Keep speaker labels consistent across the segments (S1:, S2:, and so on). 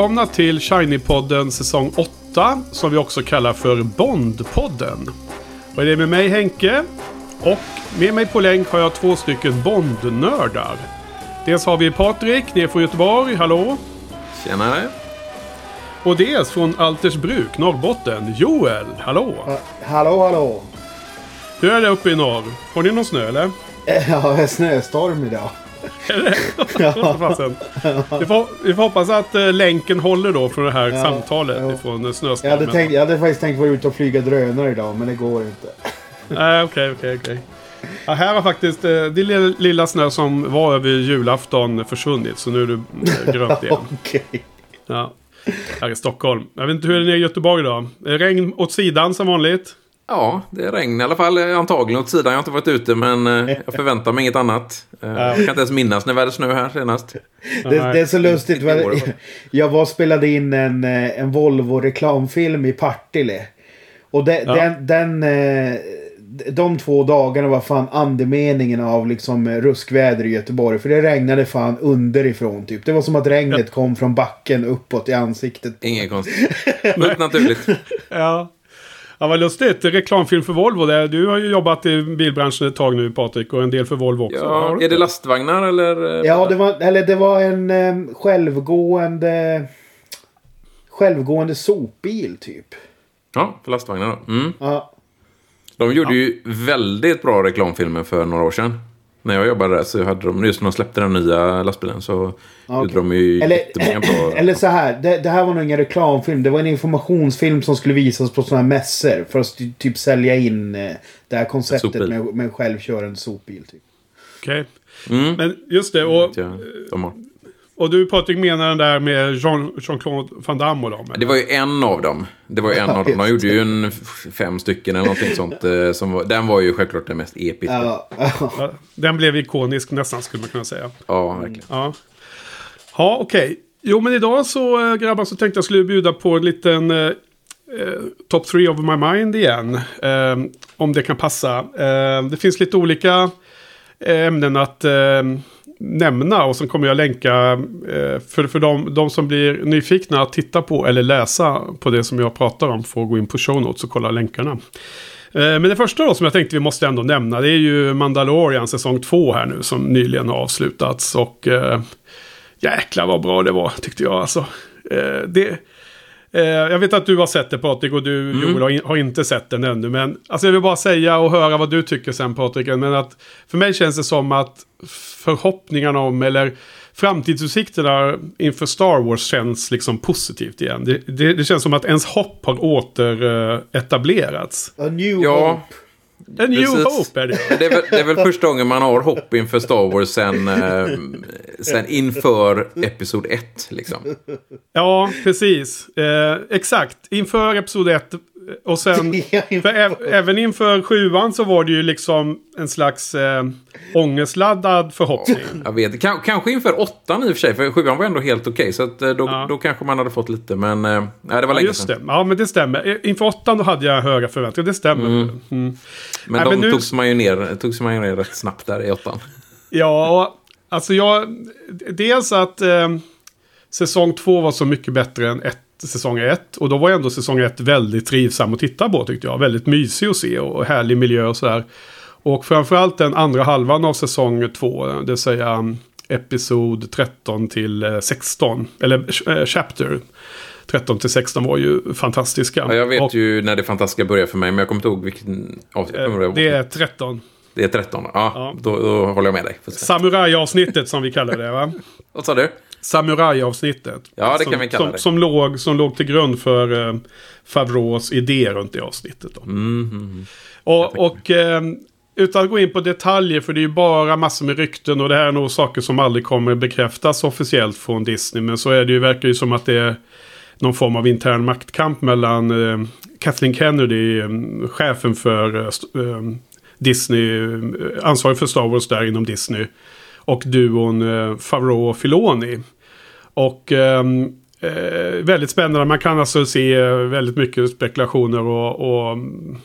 S1: Välkomna till Shiny-podden säsong 8 som vi också kallar för Bond-podden. Och det är med mig Henke och med mig på länk har jag två stycken Bond-nördar. Dels har vi Patrik ner från Göteborg, hallå!
S2: Tjenare!
S1: Och dels från Altersbruk, Norrbotten, Joel, hallå!
S3: Ha- Hallå, hallå!
S1: Hur är det uppe i norr? Har ni någon snö eller?
S3: Ja, det är snöstorm idag.
S1: Ja. Vi, får, vi får hoppas att eh, länken håller då från det här
S3: Ja,
S1: samtalet
S3: jo.
S1: ifrån eh,
S3: Jag
S1: snöstormen.
S3: hade, tänkt, jag hade faktiskt tänkt vara ute och flyga drönare idag, men det går inte.
S1: Nej, okej, okej, okej. Ja, här har faktiskt eh, det lilla, snö som var över julafton försvunnit. Så nu är det eh, grönt igen.
S3: Okej.
S1: Ja. Här i Stockholm. Jag vet inte hur det är i Göteborg. Eh, Regn åt sidan som vanligt.
S2: Ja, det är regn i alla fall. eh, Antagligen åt sidan. Jag har inte varit ute men eh, jag förväntar mig inget annat. Eh, Jag kan inte ens minnas när vi hade snö här senast.
S3: Det, det är så lustigt.
S2: Det
S3: Jag var och spelade in en, en Volvo-reklamfilm i Partille. Och de,
S1: Ja.
S3: den, den, de två dagarna var fan andemeningen av liksom ruskväder i Göteborg. För det regnade fan underifrån typ. Det var som att regnet kom från backen uppåt i ansiktet.
S2: Inget konstigt. Fullt naturligt.
S1: Ja. Ja, vad lustigt. Reklamfilm för Volvo. Där. Du har ju jobbat i bilbranschen ett tag nu Patrik. Och en del för Volvo också.
S2: Ja, är det lastvagnar eller? eh,
S3: Ja, det var, eller det var en eh, självgående... Självgående sopbil typ.
S2: Ja, för lastvagnar. Mm.
S3: Ja.
S2: De gjorde ju väldigt bra reklamfilmer för några år sedan. När jag jobbade där så hade de, just när de släppte den nya lastbilen så gjorde de ju
S3: Eller,
S2: jättemånga bra...
S3: eller så här, det, det här var nog ingen reklamfilm. Det var en informationsfilm som skulle visas på sådana här mässor. För att ty- typ sälja in eh, det här konceptet med, med självkörande sopbil. Typ.
S1: Okej.
S2: Mm.
S1: Men just det. Och,
S2: Ja, de har.
S1: Och du Patrik menar den där med Jean- Jean-Claude Van Damme och dem? eller?
S2: Det var ju en av dem. Det var ju en av dem. De gjorde ju en fem stycken eller någonting sånt. eh, Som var, den var ju självklart den mest episka. Ja,
S3: Ja, ja.
S1: Ja, Den blev ikonisk nästan skulle man kunna säga.
S2: verkligen.
S1: Ja, ja okej. Jo, men idag så äh, grabbar så tänkte jag skulle bjuda på en liten eh, eh, Top 3 of my mind igen. Eh, om det kan passa. Eh, det finns lite olika eh, ämnen att eh, nämna och sen kommer jag länka eh, för, för de, de som blir nyfikna att titta på eller läsa på det som jag pratar om får gå in på show notes och kolla länkarna. Eh, Men det första då som jag tänkte vi måste ändå nämna det är ju Mandalorian säsong 2 här nu som nyligen har avslutats. Och eh, jäklar vad bra det var tyckte jag alltså. Eh, det, eh, jag vet att du har sett det Patrik och du Joel har, in, har inte sett den ännu. Men alltså, jag vill bara säga och höra vad du tycker sen Patrik. Men att för mig känns det som att förhoppningarna om eller framtidsutsikterna inför Star Wars känns liksom positivt igen. Det, det, det känns som att ens hopp har åter eh, etablerats.
S3: A new
S2: Ja.
S3: hope.
S1: A new
S2: Precis.
S1: hope är det.
S2: Det är, väl, det är väl första gången man har hopp inför Star Wars sen, eh, sen inför Episod 1. Liksom.
S1: Ja, precis. Eh, exakt. Inför Episod 1 och sen...
S3: Ja,
S1: För ä- även inför sjuan så var det ju liksom en slags eh, ångestladdad förhoppning.
S2: Jag vet, K- kanske inför åttan i och för sig, för sjuan var ändå helt okej. så att, eh, då,
S1: Ja.
S2: då kanske man hade fått lite, men eh, nej, det var
S1: Ja,
S2: länge
S1: just
S2: sedan.
S1: det. Ja, men det stämmer. Inför åttan då hade jag höga förväntningar. Det stämmer. Mm.
S2: Men
S1: Nej,
S2: de
S1: men nu-
S2: togs man ju ner, togs man ju ner rätt snabbt där i åttan.
S1: Ja, alltså jag... Dels att eh, säsong två var så mycket bättre än ett, säsong ett. Och då var ändå säsong ett väldigt trivsam att titta på tyckte jag. Väldigt mysig att se och härlig miljö och sådär. Och framförallt den andra halvan av säsong två, det vill säga um, episod 13 till eh, 16. Eller eh, chapter 13 till 16 var ju fantastiska.
S2: Ja, jag vet
S1: och,
S2: ju när det fantastiska börjar för mig, men jag kommer inte ihåg vilken avsnitt.
S1: eh,
S2: ihåg?
S1: Det är 13.
S2: det är 13. Ja,
S1: Ja.
S2: Då, då håller jag med dig.
S1: Samurajavsnittet som vi kallar det va?
S2: Vad sa du?
S1: Samurajavsnittet.
S2: Ja, det
S1: som,
S2: kan vi kalla
S1: som,
S2: det.
S1: Som låg, som låg till grund för eh, Favreaus idé runt det avsnittet. Då.
S2: Mm,
S1: Och, och eh, utan att gå in på detaljer, för det är ju bara massor med rykten och det här är nog saker som aldrig kommer bekräftas officiellt från Disney. Men så är det ju, verkar ju som att det är någon form av intern maktkamp mellan eh, Kathleen Kennedy, eh, chefen för eh, eh, Disney, eh, ansvarig för Star Wars där inom Disney. Och duon eh, Favreau och Filoni. Och ehm, eh, väldigt spännande. Man kan alltså se eh, väldigt mycket spekulationer och, och mm,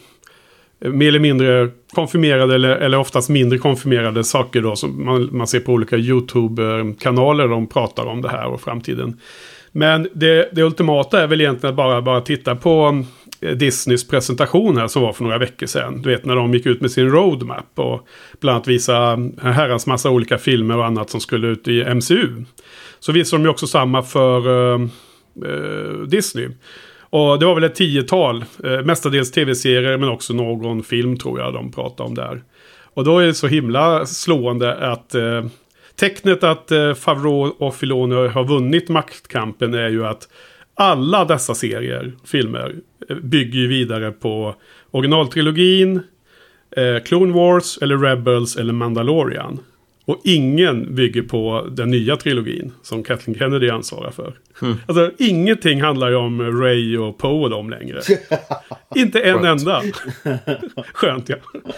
S1: mer eller mindre konfirmerade eller, eller oftast mindre konfirmerade saker då som man, man ser på olika YouTube-kanaler. De pratar om det här och framtiden. Men det, det ultimata är väl egentligen att bara, bara titta på Disneys presentation här som var för några veckor sedan. Du vet när de gick ut med sin roadmap och bland annat visa en herrans massa olika filmer och annat som skulle ut i MCU. Så visade de ju också samma för eh, eh, Disney. Och det var väl ett tiotal, eh, mestadels tv-serier men också någon film tror jag de pratade om där. Och då är det så himla slående att eh, tecknet att eh, Favreau och Filoni har vunnit maktkampen är ju att alla dessa serier, filmer, eh, bygger ju vidare på originaltrilogin, eh, Clone Wars eller Rebels eller Mandalorian. Och ingen bygger på den nya trilogin som Kathleen Kennedy ansvarar för. Mm. Alltså ingenting handlar ju om Ray och Poe och dem längre. Inte en Skönt. enda. Skönt ja.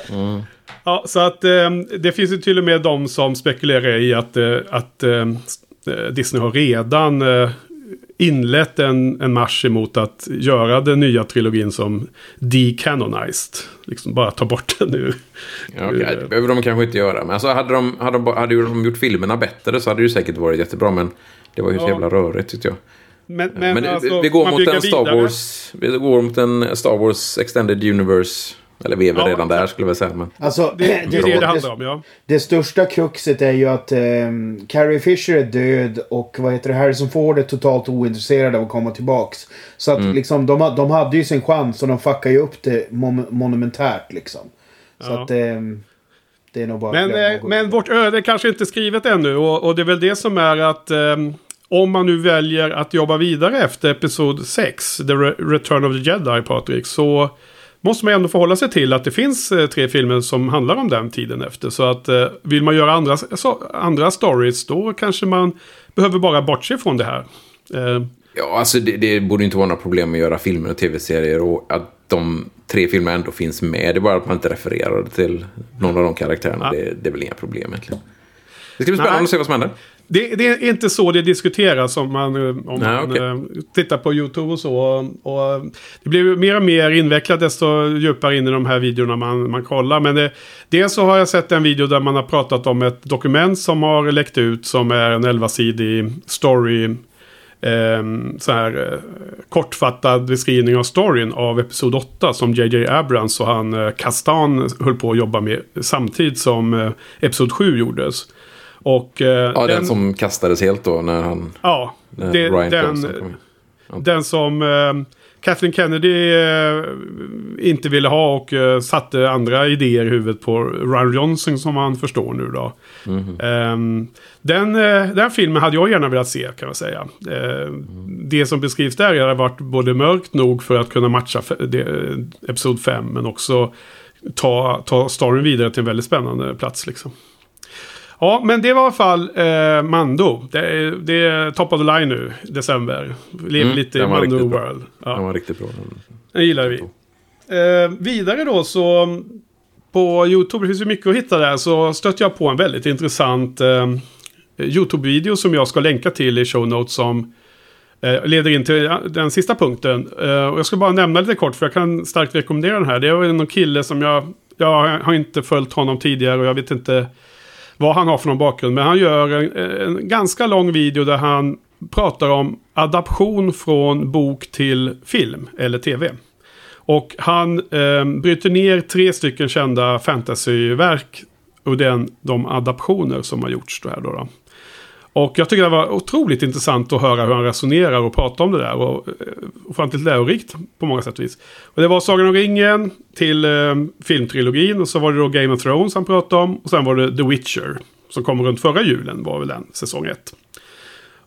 S1: Mm. Ja, så att eh, det finns ju till och med de som spekulerar i att, eh, att eh, Disney har redan eh, inlett en, en marsch emot att göra den nya trilogin som decanonized. Liksom bara ta bort den nu.
S2: Ja, okay. Det behöver de kanske inte göra. Men alltså, hade, de, hade, de, hade de gjort filmerna bättre så hade det ju säkert varit jättebra. Men det var ju så jävla rörigt tyckte jag.
S1: Men, men, men alltså,
S2: vi, går mot en Star Wars, vi går mot en Star Wars Extended Universe eller vi är väl ja, redan där skulle jag säga. Men...
S3: Alltså, det, det, det, det, det handlar om, ja. Det största kruxet är ju att um, Carrie Fisher är död och vad heter det, Harrison Ford är totalt ointresserad av att komma tillbaks. Så att mm. liksom, de, de hade ju sin chans och de fuckade ju upp det mon monumentärt liksom. Så ja. att... Um, det är nog bara
S1: men, eh, men vårt öde är kanske inte skrivet ännu och, och det är väl det som är att um, om man nu väljer att jobba vidare efter Episod 6, The Return of the Jedi, Patrik, så måste man ändå förhålla sig till att det finns eh, tre filmer som handlar om den tiden efter. Så att eh, vill man göra andra, andra stories då kanske man behöver bara bortse från det här.
S2: Eh. Ja, alltså det, det borde inte vara några problem att göra filmer och tv-serier och att de tre filmerna ändå finns med. Det är bara att man inte refererar till någon av de karaktärerna. Ja. Det, det är väl inga problem egentligen. Det ska bli spännande att se vad som händer.
S1: Det, det, är inte så det diskuteras om man, om Nej, man okay. Eh, tittar på YouTube och så. Och det blir mer och mer invecklat desto djupare in i de här videorna man, man kollar. Men det, dels så har jag sett en video där man har pratat om ett dokument som har läckt ut som är en 11-sidig story. Eh, så här eh, kortfattad beskrivning av storyn av Episod 8 som JJ Abrams och han eh, Kastan höll på att jobba med samtidigt som eh, Episod 7 gjordes. Och,
S2: eh, ja, den, den, som kastades helt då när han...
S1: Ja, när det, Ryan den, ja. den som eh, Kathleen Kennedy eh, inte ville ha och eh, satte andra idéer i huvudet på Ryan Johnson som man förstår nu då. Mm -hmm. den, eh, den filmen hade jag gärna velat se kan man säga. Mm. Det som beskrivs där hade varit både mörkt nog för att kunna matcha Episod 5 men också ta, ta storyn vidare till en väldigt spännande plats liksom. Ja, men det var i alla fall eh, Mando. Det är, det är top of the line nu, december. Lever mm, lite i Mando World.
S2: Ja. Den var riktigt bra.
S1: Den gillar vi. Eh, vidare då så på YouTube, det finns ju mycket att hitta där, så stötte jag på en väldigt intressant eh, YouTube-video som jag ska länka till i show notes som eh, leder in till den sista punkten. Eh, och jag ska bara nämna lite kort för jag kan starkt rekommendera den här. Det är en kille som jag, jag har inte följt honom tidigare och jag vet inte vad han har för någon bakgrund. Men han gör en, en ganska lång video där han pratar om adaption från bok till film eller tv. Och han eh, bryter ner tre stycken kända fantasyverk och den, de adaptioner som har gjorts. Då här då, då. Och jag tycker det var otroligt intressant att höra hur han resonerar och pratar om det där. Och eh, ofantligt lärorikt på många sätt och vis. Och det var Sagan om ringen till eh, filmtrilogin. Och så var det då Game of Thrones han pratade om. Och sen var det The Witcher. Som kom runt förra julen var väl den, säsong 1.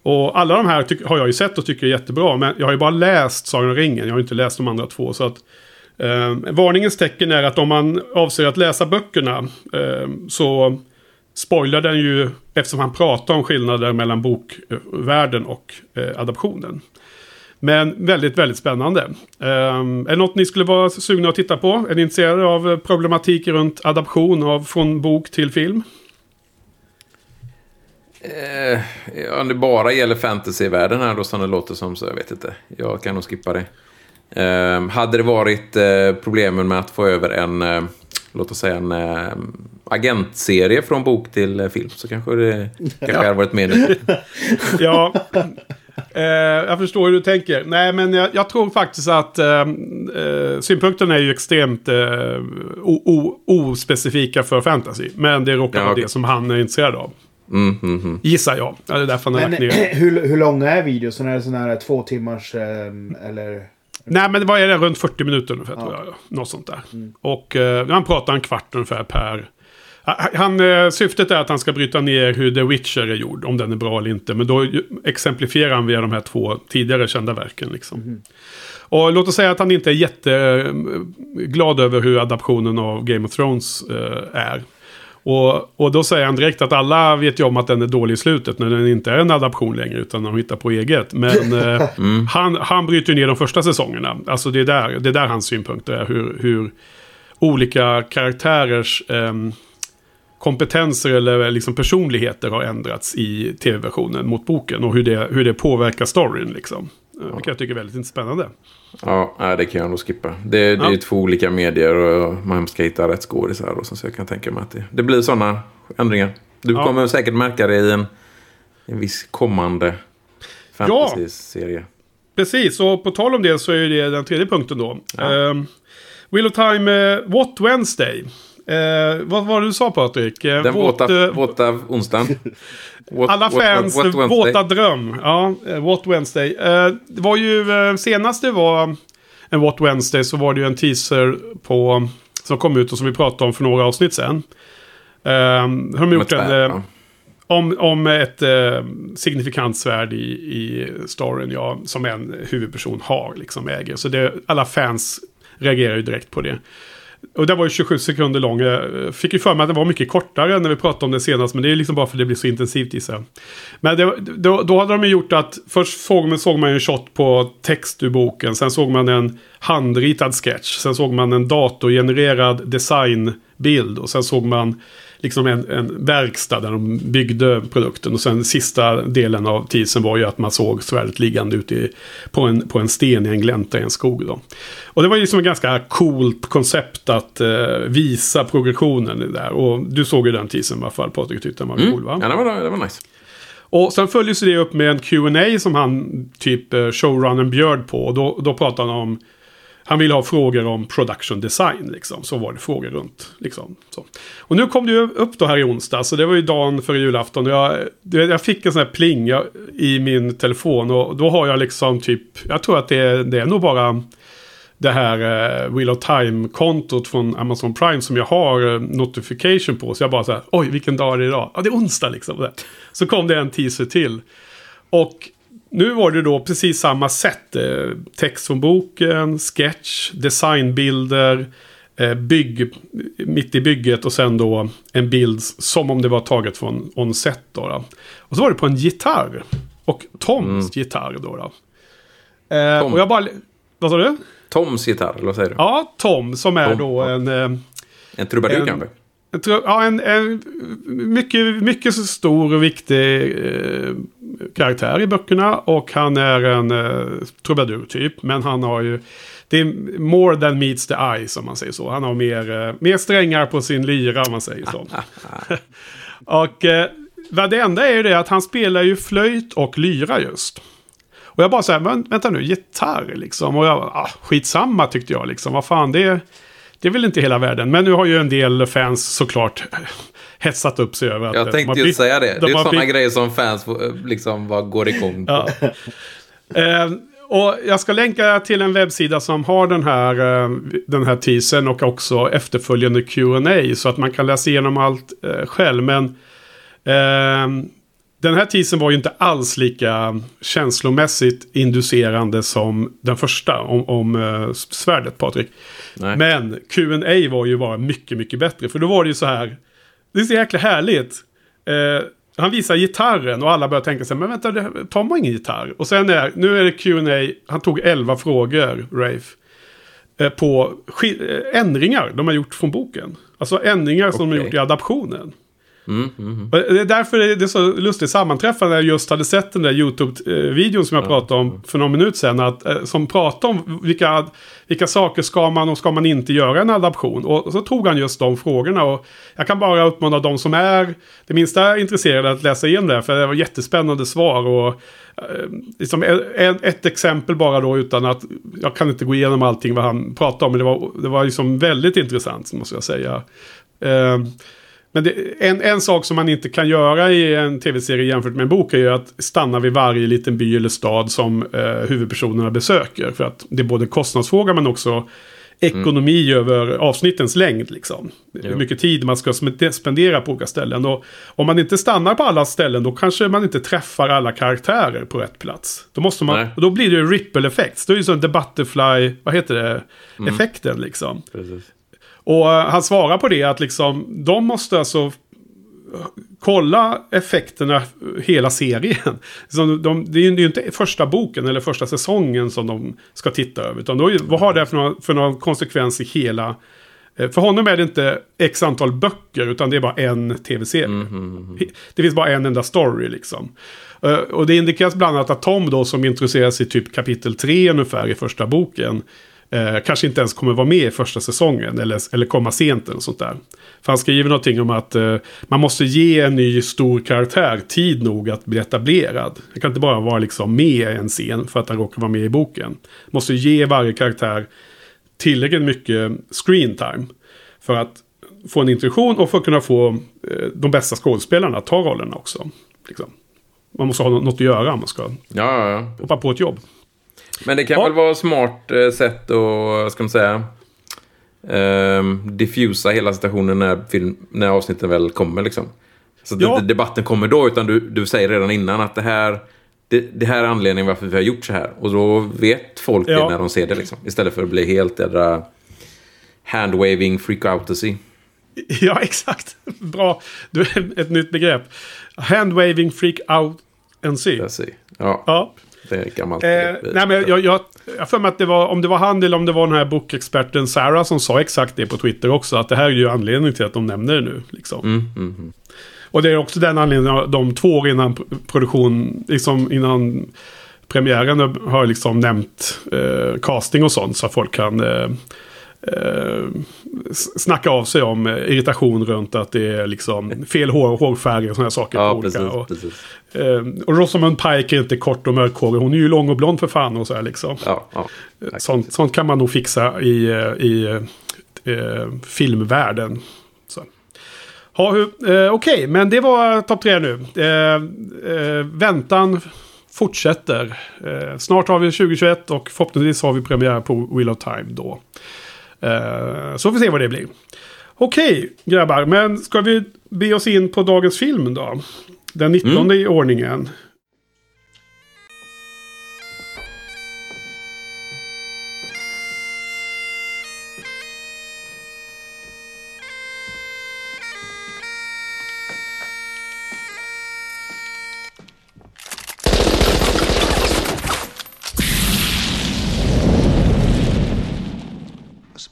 S1: Och alla de här har jag ju sett och tycker är jättebra. Men jag har ju bara läst Sagan om ringen. Jag har inte läst de andra två. Så att eh, varningens tecken är att om man avser att läsa böckerna. Eh, så spoilar den ju eftersom han pratar om skillnader mellan bokvärlden och eh, adaptionen. Men väldigt, väldigt spännande. Um, är det något ni skulle vara sugna att titta på? Är ni intresserade av eh, problematik runt adaption av från bok till film?
S2: Eh, om det bara gäller fantasyvärlden här då som det låter som så jag vet inte. Jag kan nog skippa det. Eh, hade det varit eh, problemen med att få över en eh, låt oss säga en äh, agentserie från bok till äh, film så kanske det kanske ja. hade varit mer
S1: Ja, Eh, jag förstår hur du tänker. Nej, men jag, jag tror faktiskt att eh, eh, synpunkterna är ju extremt eh, o, o, ospecifika för fantasy. Men det råkar
S2: Ja,
S1: vara
S2: okej.
S1: det som han är intresserad av.
S2: Mm, mm, mm.
S1: Gissar jag. Ja, det är därför han har
S3: Men
S1: lagt ner.
S3: hur, hur långa är videon? Är det sådana här två timmars eh, eller?
S1: Nej, men vad är det? Runt 40 minuter ungefär,
S3: Ja.
S1: tror jag. Något sånt där. Och eh, han pratar en kvart ungefär per... Ha- Han, eh, syftet är att han ska bryta ner hur The Witcher är gjord, om den är bra eller inte. Men då exemplifierar han via de här två tidigare kända verken. Liksom. Och låt oss säga att han inte är jätteglad över hur adaptionen av Game of Thrones eh, är. Och, och då säger han direkt att alla vet ju om att den är dålig i slutet när den inte är en adaption längre utan de hittar på eget. Men eh, han, han bryter ner de första säsongerna. Alltså det är där, det är där hans synpunkter är. Hur, hur olika karaktärers ehm, kompetenser eller liksom personligheter har ändrats i tv-versionen mot boken. Och hur det, hur det påverkar storyn liksom. Vilket jag tycker är väldigt spännande.
S2: Ja, det kan jag nog skippa. Det, det är
S1: Ja.
S2: ju två olika medier och man ska hitta rätt skådisar och så, så jag kan tänka mig att det, det blir sådana ändringar. Du
S1: Ja.
S2: kommer säkert märka det i en, en viss kommande fantasy-serie.
S1: Precis, och på tal om det så är det den tredje punkten då.
S2: Ja.
S1: Ehm, Wheel of Time, eh, What Wednesday? Eh, vad var det du sa Patrik? Eh,
S2: Den
S1: what,
S2: våta,
S1: eh,
S2: våta onsdagen. What-
S1: alla fans
S2: what- what
S1: våta dröm. Ja, eh, What Wednesday. Eh, det var ju, eh, senast det var en What Wednesday så var det ju en teaser på, som kom ut och som vi pratade om för några avsnitt sedan. Eh, har de gjort en, eh,
S2: va?
S1: om, om ett eh, signifikant svärd i, i storyn, ja, som en huvudperson har, liksom äger. Så det, alla fans reagerar ju direkt på det. Och den var ju 27 sekunder lång. Jag eh, fick ju för mig att den var mycket kortare när vi pratade om det senast. Men det är liksom bara för att det blir så intensivt gissar jag. Men det, då, då hade de ju gjort att först såg man, såg man en shot på text ur boken. Sen såg man en handritad sketch. Sen såg man en datorgenererad designbild. Och sen såg man liksom en, en verkstad där de byggde produkten. Och sen sista delen av teasern var ju att man såg svärdet liggande ute i, på, en, på en sten i en glänta i en skog. Då. Och det var ju liksom ett ganska coolt koncept att eh, visa progressionen där. Och du såg ju den teasern i alla fall, Patrik tyckte den var
S2: Mm.
S1: cool va?
S2: Ja, det var, det var nice.
S1: Och sen följdes det upp med en Q&A som han typ eh, showrunnern bjöd på. Och då, då pratade han om... Han ville ha frågor om production design liksom. Så var det frågor runt. Liksom, så. Och nu kom det ju upp då här i onsdag. Så det var ju dagen före julafton. Jag, jag fick en sån här pling i min telefon. Och då har jag liksom typ... Jag tror att det, är- det är nog bara det här eh, Wheel of Time-kontot från Amazon Prime som jag har eh, notification på. Så jag bara så här, oj vilken dag är det idag? Ja, det är onsdag liksom. Så kom det en teaser till. Och nu var det då precis samma sätt. Eh, text från boken, sketch, designbilder, eh, bygg, mitt i bygget och sen då en bild som om det var taget från on-set. Då, då. Och så var det på en gitarr. Och Toms gitarr då. då. Eh,
S2: Tom.
S1: och jag bara... Vad sa du?
S2: Toms gitarr, eller vad säger du?
S1: Ja, Tom som är
S2: Tom,
S1: då en... eh,
S2: En trubadur kanske?
S1: Ja, en, en mycket, mycket stor och viktig eh, karaktär i böckerna. Och han är en eh, trubadur typ. Men han har ju... Det är more than meets the eye som man säger så. Han har mer, eh, mer strängar på sin lyra om man säger så. och eh, det enda är ju det att han spelar ju flöjt och lyra just. Och jag bara så här, vänta nu, gitarr liksom. Och jag, ah, skitsamma tyckte jag liksom. Vad fan, det, det är väl inte hela världen. Men nu har ju en del fans såklart hetsat upp sig över att... eh,
S2: Jag
S1: de
S2: tänkte
S1: blivit-
S2: säga det.
S1: de
S2: Det är sådana
S1: blivit-
S2: grejer som fans får, liksom bara går igång på.
S1: Ja. Eh, och jag ska länka till en webbsida som har den här, eh, den här teasern och också efterföljande Q&A så att man kan läsa igenom allt eh, själv. Men eh, den här teasern var ju inte alls lika känslomässigt inducerande som den första om, om eh, svärdet, Patrik.
S2: Nej.
S1: Men Q&A var ju bara mycket, mycket bättre. För då var det ju så här. Det är så jäkla härligt. Eh, han visar gitarren och alla börjar tänka sig, men vänta, det- Tom har ingen gitarr. Och sen är, nu är det Q&A han tog 11 frågor, Rafe. Eh, på ändringar de har gjort från boken. Alltså ändringar som de har gjort i adaptionen. Och Det är därför det är så lustigt sammanträffande när jag just hade sett den där YouTube-videon som jag pratade om för någon minut sedan. Att, eh, som pratade om vilka, vilka saker ska man och ska man inte göra en adaption. Och så tog han just de frågorna. Och jag kan bara uppmana de som är det minsta intresserade att läsa in det. För det var jättespännande svar. Och, eh, liksom ett exempel bara då utan att jag kan inte gå igenom allting vad han pratade om. Men det var, det var liksom väldigt intressant måste jag säga. Men det, en, en sak som man inte kan göra i en tv-serie jämfört med en bok är ju att stanna vid varje liten by eller stad som eh, huvudpersonerna besöker. För att det är både kostnadsfråga men också ekonomi över avsnittens längd. Liksom. Hur mycket tid man ska spendera på olika ställen. Och om man inte stannar på alla ställen då kanske man inte träffar alla karaktärer på rätt plats. Då, måste man,
S2: Nej.
S1: och då blir det ripple effects. Då är det som the butterfly, vad heter det, effekten liksom.
S2: Precis.
S1: Och eh, han svarar på det att liksom, de måste alltså kolla effekterna hela serien. Så de, det är ju inte första boken eller första säsongen som de ska titta över. Utan då, vad har det för någon, för någon konsekvens i hela... eh, För honom är det inte x antal böcker utan det är bara en tv-serie. Det finns bara en enda story liksom. Eh, Och det indikeras bland annat att Tom då som introduceras i typ kapitel 3 ungefär i första boken. Eh, kanske inte ens kommer vara med i första säsongen eller, eller komma sent eller sånt där. För han skriver någonting om att eh, man måste ge en ny stor karaktär tid nog att bli etablerad. Det kan inte bara vara liksom med i en scen för att han råkar vara med i boken. Måste ge varje karaktär tillräckligt mycket screen time. För att få en introduktion och för att kunna få eh, de bästa skådespelarna att ta rollerna också. Liksom. Man måste ha nå- något att göra om man ska
S2: Ja, ja, ja.
S1: hoppa på ett jobb.
S2: Men det kan
S1: Ja.
S2: väl vara ett smart eh, sätt att, ska man säga, ehm, diffusa hela situationen när, film, när avsnitten väl kommer liksom. Så att
S1: Ja.
S2: inte debatten kommer då, utan du, du säger redan innan att det här, det, det här är anledningen varför vi har gjort så här. Och då vet folk
S1: Ja.
S2: det när de ser det liksom. Istället för att bli helt jädra handwaving freakoutasy.
S1: Ja, exakt. Bra. Du, ett nytt begrepp. Handwaving freak out and see.
S2: Ja,
S1: Ja.
S2: Det gammalt.
S1: Eh, nej, men jag, jag, jag för mig att det var, om det var han eller om det var den här bokexperten Sarah som sa exakt det på Twitter också. Att det här är ju anledningen till att de nämner det nu. Liksom.
S2: Mm, mm, mm.
S1: Och det är också den anledningen, de två år innan produktion, liksom innan premiären har liksom nämnt eh, casting och sånt. Så att folk kan eh, eh, snacka av sig om eh, irritation runt att det är liksom fel hår, hårfärg och sådana saker. på
S2: Ja,
S1: olika.
S2: precis.
S1: Och,
S2: precis.
S1: eh, och Rosamund Pike är inte kort och mörkhårig. Hon är ju lång och blond för fan och så här liksom.
S2: Ja, ja.
S1: Sånt, sånt kan man nog fixa i, eh, i eh, filmvärlden. Så. Ha, eh, Okej, men det var topp tre nu. Eh, eh, väntan fortsätter. Eh, snart har vi 2021 och förhoppningsvis har vi premiär på Wheel of Time då. Eh, så får vi se vad det blir. Okej, grabbar. Men ska vi be oss in på dagens film då? Den 19 i ordningen.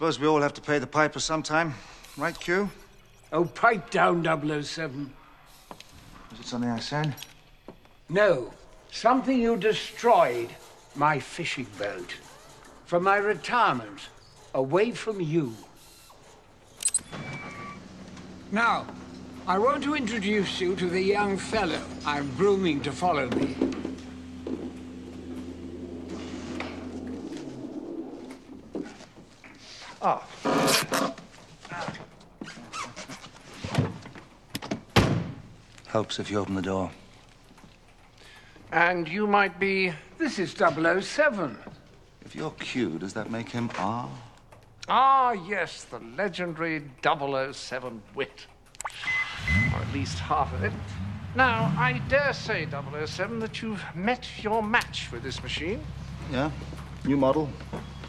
S4: Suppose we all have to pay the piper sometime, right, Q?
S5: Oh, pipe down, 007.
S4: Was it something I said?
S5: No, something you destroyed. My fishing boat. For my retirement. Away from you. Now, I want to introduce you to the young fellow I'm grooming to follow me.
S4: Helps if you open the door.
S5: And you might be. This is 007.
S4: If you're Q, does that make him R?
S6: Ah, yes, the legendary 007 wit. Or at least half of it. Now, I dare say, 007, that you've met your match with this machine.
S4: Yeah. New model.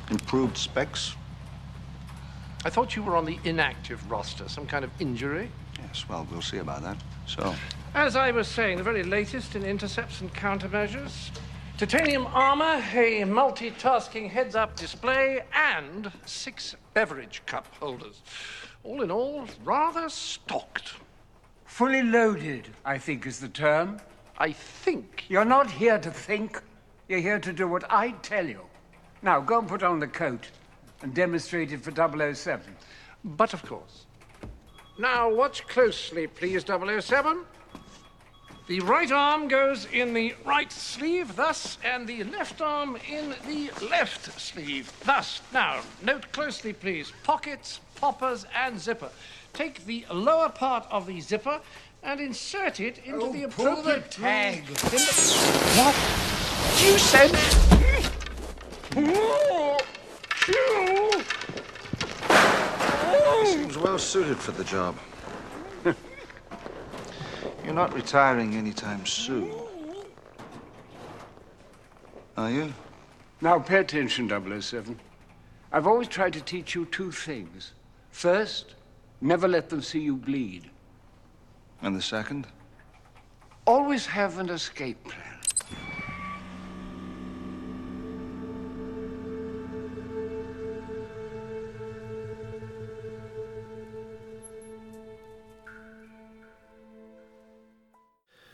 S4: Improved specs.
S6: I thought you were on the inactive roster, some kind of injury.
S4: Yes, well, we'll see about that. So,
S6: As I was saying, the very latest in intercepts and countermeasures. Titanium armor, a multitasking heads up display, and six beverage cup holders. All in all, rather stocked.
S5: Fully loaded, I think is the term.
S6: I think.
S5: You're not here to think. You're here to do what I tell you. Now, go and put on the coat and demonstrate it for 007.
S6: But of course. Now, watch closely, please, 007. The right arm goes in the right sleeve, thus, and the left arm in the left sleeve, thus. Now, note closely, please. Pockets, poppers, and zipper. Take the lower part of the zipper and insert it into
S5: Oh,
S6: the
S5: pull the
S6: appropriate
S5: tag.
S6: the- What? You said...
S4: Seems well suited for the job. You're not retiring anytime soon. Are you?
S5: Now, pay attention, 007. I've always tried to teach you two things. First, never let them see you bleed.
S4: And the second?
S5: Always have an escape plan.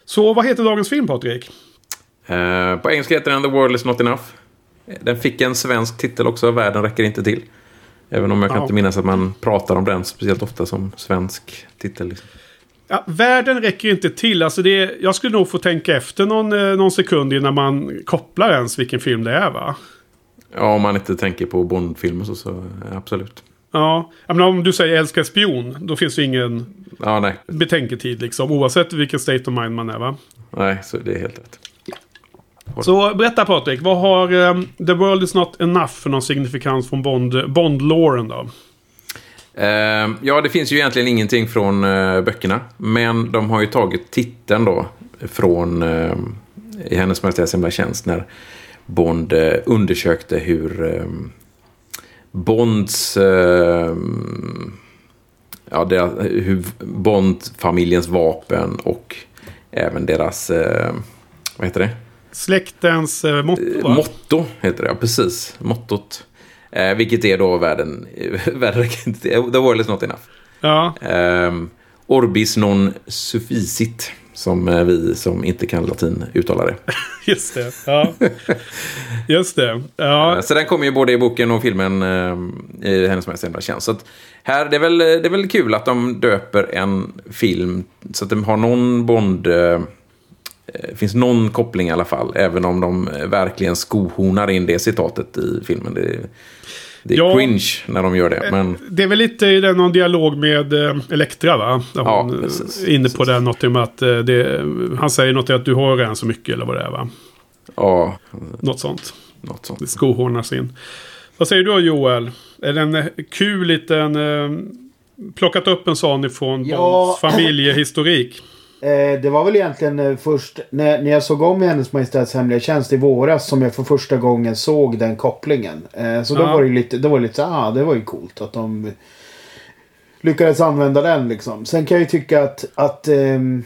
S1: Så vad heter dagens film Patrik?
S2: Eh, på engelska heter den The World Is Not Enough. Den fick en svensk titel också, Världen räcker inte till. Även om jag kan
S1: Ja.
S2: inte minnas att man pratar om den speciellt ofta som svensk titel. Liksom.
S1: Ja, världen räcker inte till. Alltså det, jag skulle nog få tänka efter någon, eh, någon sekund innan man kopplar ens vilken film det är va?
S2: Ja, om man inte tänker på Bondfilmer så, så eh, absolut.
S1: Ja, menar, om du säger älskar spion, då finns det ingen
S2: Ja, nej.
S1: betänketid liksom. Oavsett vilken state of mind man är va?
S2: Nej, så det är helt rätt.
S1: Så berätta Patrik, vad har ehm, The World Is Not Enough för någon signifikans från Bond, Bond-låren då?
S2: Eh, ja, det finns ju egentligen ingenting från eh, böckerna. Men de har ju tagit titeln då från eh, i Hennes Majestäts Hemliga Tjänst när Bond eh, undersökte hur Bonds... Eh, ja, deras, hur Bond-familjens vapen och även deras... Eh, vad heter det?
S1: Släktens eh, motto va?
S2: Motto heter det, ja, precis. Mottot. Eh, vilket är då världen... världen. The world is not enough.
S1: Ja,
S2: Um, orbis non sufficit. Som eh, vi som inte kan latin uttalar det.
S1: just det. Ja. Just det. Ja,
S2: Eh, Så den kommer ju både i boken och filmen um, i Hennes Majestäts Hemliga Tjänst. Så att här, det, är väl, det är väl kul att de döper en film så att de har någon Bond... eh, eh, finns någon koppling i alla fall. Även om de eh, verkligen skohornar in det citatet i filmen. Det, det är
S1: Ja. Eh,
S2: cringe när de gör det. Men
S1: det är väl lite i någon dialog med eh, Elektra va? Där
S2: Ja,
S1: hon, eh,
S2: precis,
S1: är inne
S2: precis.
S1: på det, något om att eh, det, han säger något om att du har redan så mycket eller vad det är va?
S2: ja,
S1: Något sånt.
S2: något sånt.
S1: Det skohornas in. Vad säger du Joel? Är det en eh, kul liten... Eh, plockat upp en sån ifrån
S3: Ja.
S1: Familjehistorik?
S3: Eh, det var väl egentligen eh, först när, när jag såg om Hennes Majestäts Hemliga Tjänst i våras som jag för första gången såg den kopplingen. Eh, så då
S1: Ja.
S3: var det lite, då var det lite så ah, det var ju coolt att de lyckades använda den liksom. Sen kan jag ju tycka att, att ehm,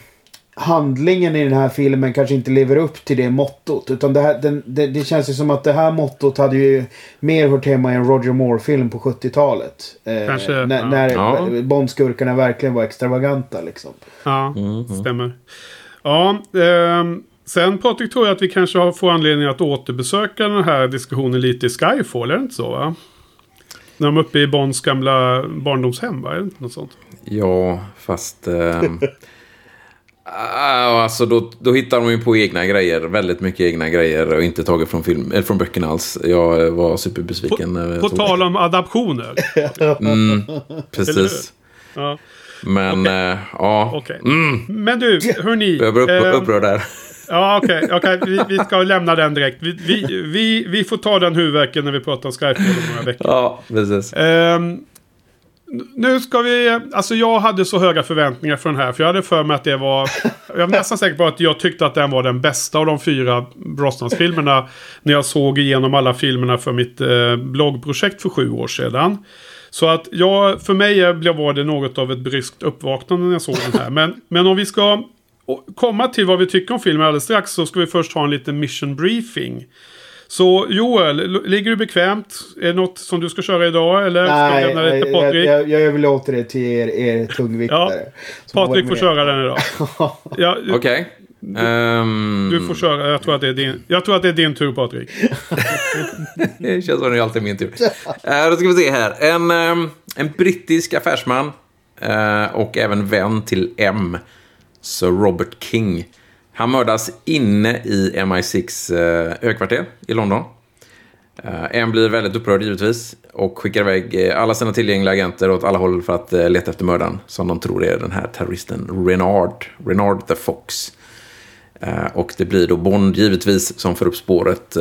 S3: handlingen i den här filmen kanske inte lever upp till det mottot. Utan det, här, den, det, det känns ju som att det här mottot hade ju mer hört hemma i en Roger Moore-film på 70-talet. Eh,
S1: Kanske,
S3: när
S1: ja.
S3: när
S2: Ja.
S3: Bondskurkarna verkligen var extravaganta liksom.
S1: Ja, stämmer. Ja, ehm, sen Patrik tror jag att vi kanske har- får anledning att återbesöka den här diskussionen lite i Skyfall, är det inte så va? När de är uppe i Bonds gamla barndomshem, va? Är det inte något sånt?
S2: Ja, fast... ah, alltså då, då hittar de ju på egna grejer. Väldigt mycket egna grejer och inte taget från, film, eller från böckerna alls. Jag eh, var superbesviken.
S1: På
S2: såg
S1: tal om adaptioner.
S2: Mm, precis.
S1: Ja,
S2: Men, eh, ja.
S1: okej.
S2: Mm,
S1: Men du, hörni.
S2: jag blev upp,
S1: ehm,
S2: upprörd där.
S1: Ja, okej. okej, vi, vi ska lämna den direkt. Vi, vi, vi, vi får ta den huvudvärken när vi pratar om Skyfall om några veckor.
S2: Ja, precis.
S1: Ehm, nu ska vi... Alltså jag hade så höga förväntningar för den här. För jag hade för mig att det var... Jag var nästan säker på att jag tyckte att den var den bästa av de fyra Brosnans-filmerna. När jag såg igenom alla filmerna för mitt eh, bloggprojekt för sju år sedan. Så att jag, för mig blev- var det något av ett bryskt uppvaknande när jag såg den här. Men, men om vi ska komma till vad vi tycker om filmen alldeles strax så ska vi först ha en liten mission briefing. Så Joel, ligger du bekvämt? Är det något som du ska köra idag? Eller ska
S3: Nej,
S1: lämna det
S3: jag,
S1: till
S3: jag,
S1: Patrik?
S3: jag, jag överlåter det till er, er tungviktare. Så
S1: Patrik får köra den idag. Ja,
S2: Okej. Ehm,
S1: Du får köra. Jag tror, att det är din, jag tror att det är din tur Patrik.
S2: Det känns som det är alltid min tur. Eh, då ska vi se här. En, ehm, en brittisk affärsman eh, och även vän till M, Sir Robert King. Han mördas inne i MI6-högkvarter eh, i London. Eh, en M blir väldigt upprörd givetvis och skickar iväg eh, alla sina tillgängliga agenter åt alla håll för att leta efter mördaren som de tror är den här terroristen Renard, Renard the Fox. Och det blir då Bond givetvis som får upp spåret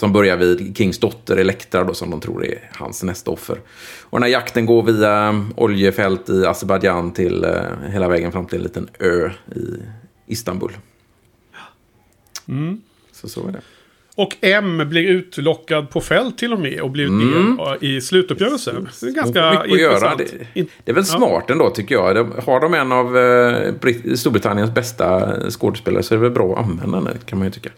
S2: som börjar vid Kings dotter Elektra då, som de tror är hans nästa offer. Och den här jakten går via oljefält i Azerbajdzjan till eh, hela vägen fram till en liten ö i Istanbul. Så så är det.
S1: Och M blir utlockad på fält till och med och blir
S2: Mm.
S1: del i slutuppgörelsen. Det är ganska
S2: Mycket att göra.
S1: intressant.
S2: Det, det är väl
S1: Ja.
S2: smart ändå tycker jag. De, har de en av eh, Brit- Storbritanniens bästa skådespelare så är det väl bra att använda den kan man ju tycka.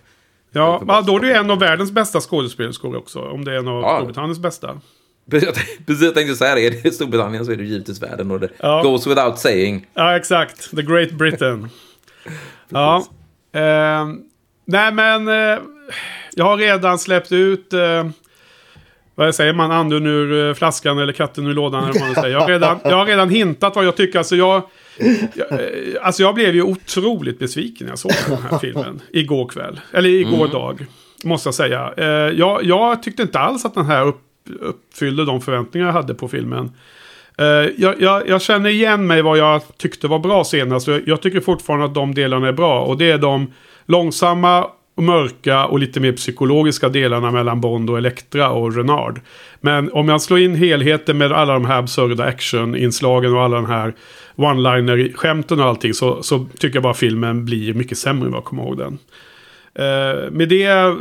S1: Ja, ja, då är det ju en av världens bästa skådespelerskor också. Om det är en av
S2: Ja.
S1: Storbritanniens bästa.
S2: Precis, jag- tänkte säga det. Är det Storbritannien så är det givetvis världen och det
S1: Ja.
S2: goes without saying.
S1: Ja, exakt. The Great Britain. ja. Ehm, nej, men eh, jag har redan släppt ut... Eh, vad säger man? Anden ur eh, flaskan eller katten ur lådan. Eller vad man säger. Jag, har redan, jag har redan hintat vad jag tycker. Alltså jag, jag, eh, alltså jag blev ju otroligt besviken när jag såg den här filmen. Igår kväll. Eller igår dag. Måste jag säga. Eh, jag, jag tyckte inte alls att den här upp, uppfyllde de förväntningar jag hade på filmen. Eh, jag, jag, jag känner igen mig vad jag tyckte var bra senast. Jag, tycker fortfarande att de delarna är bra. Och det är de långsamma och mörka och lite mer psykologiska delarna mellan Bond och Elektra och Renard. Men om jag slår in helheten med alla de här absurda actioninslagen och alla de här one-liner-skämten och allting så, så tycker jag bara filmen blir mycket sämre än vad jag kommer ihåg den. Eh, med det eh,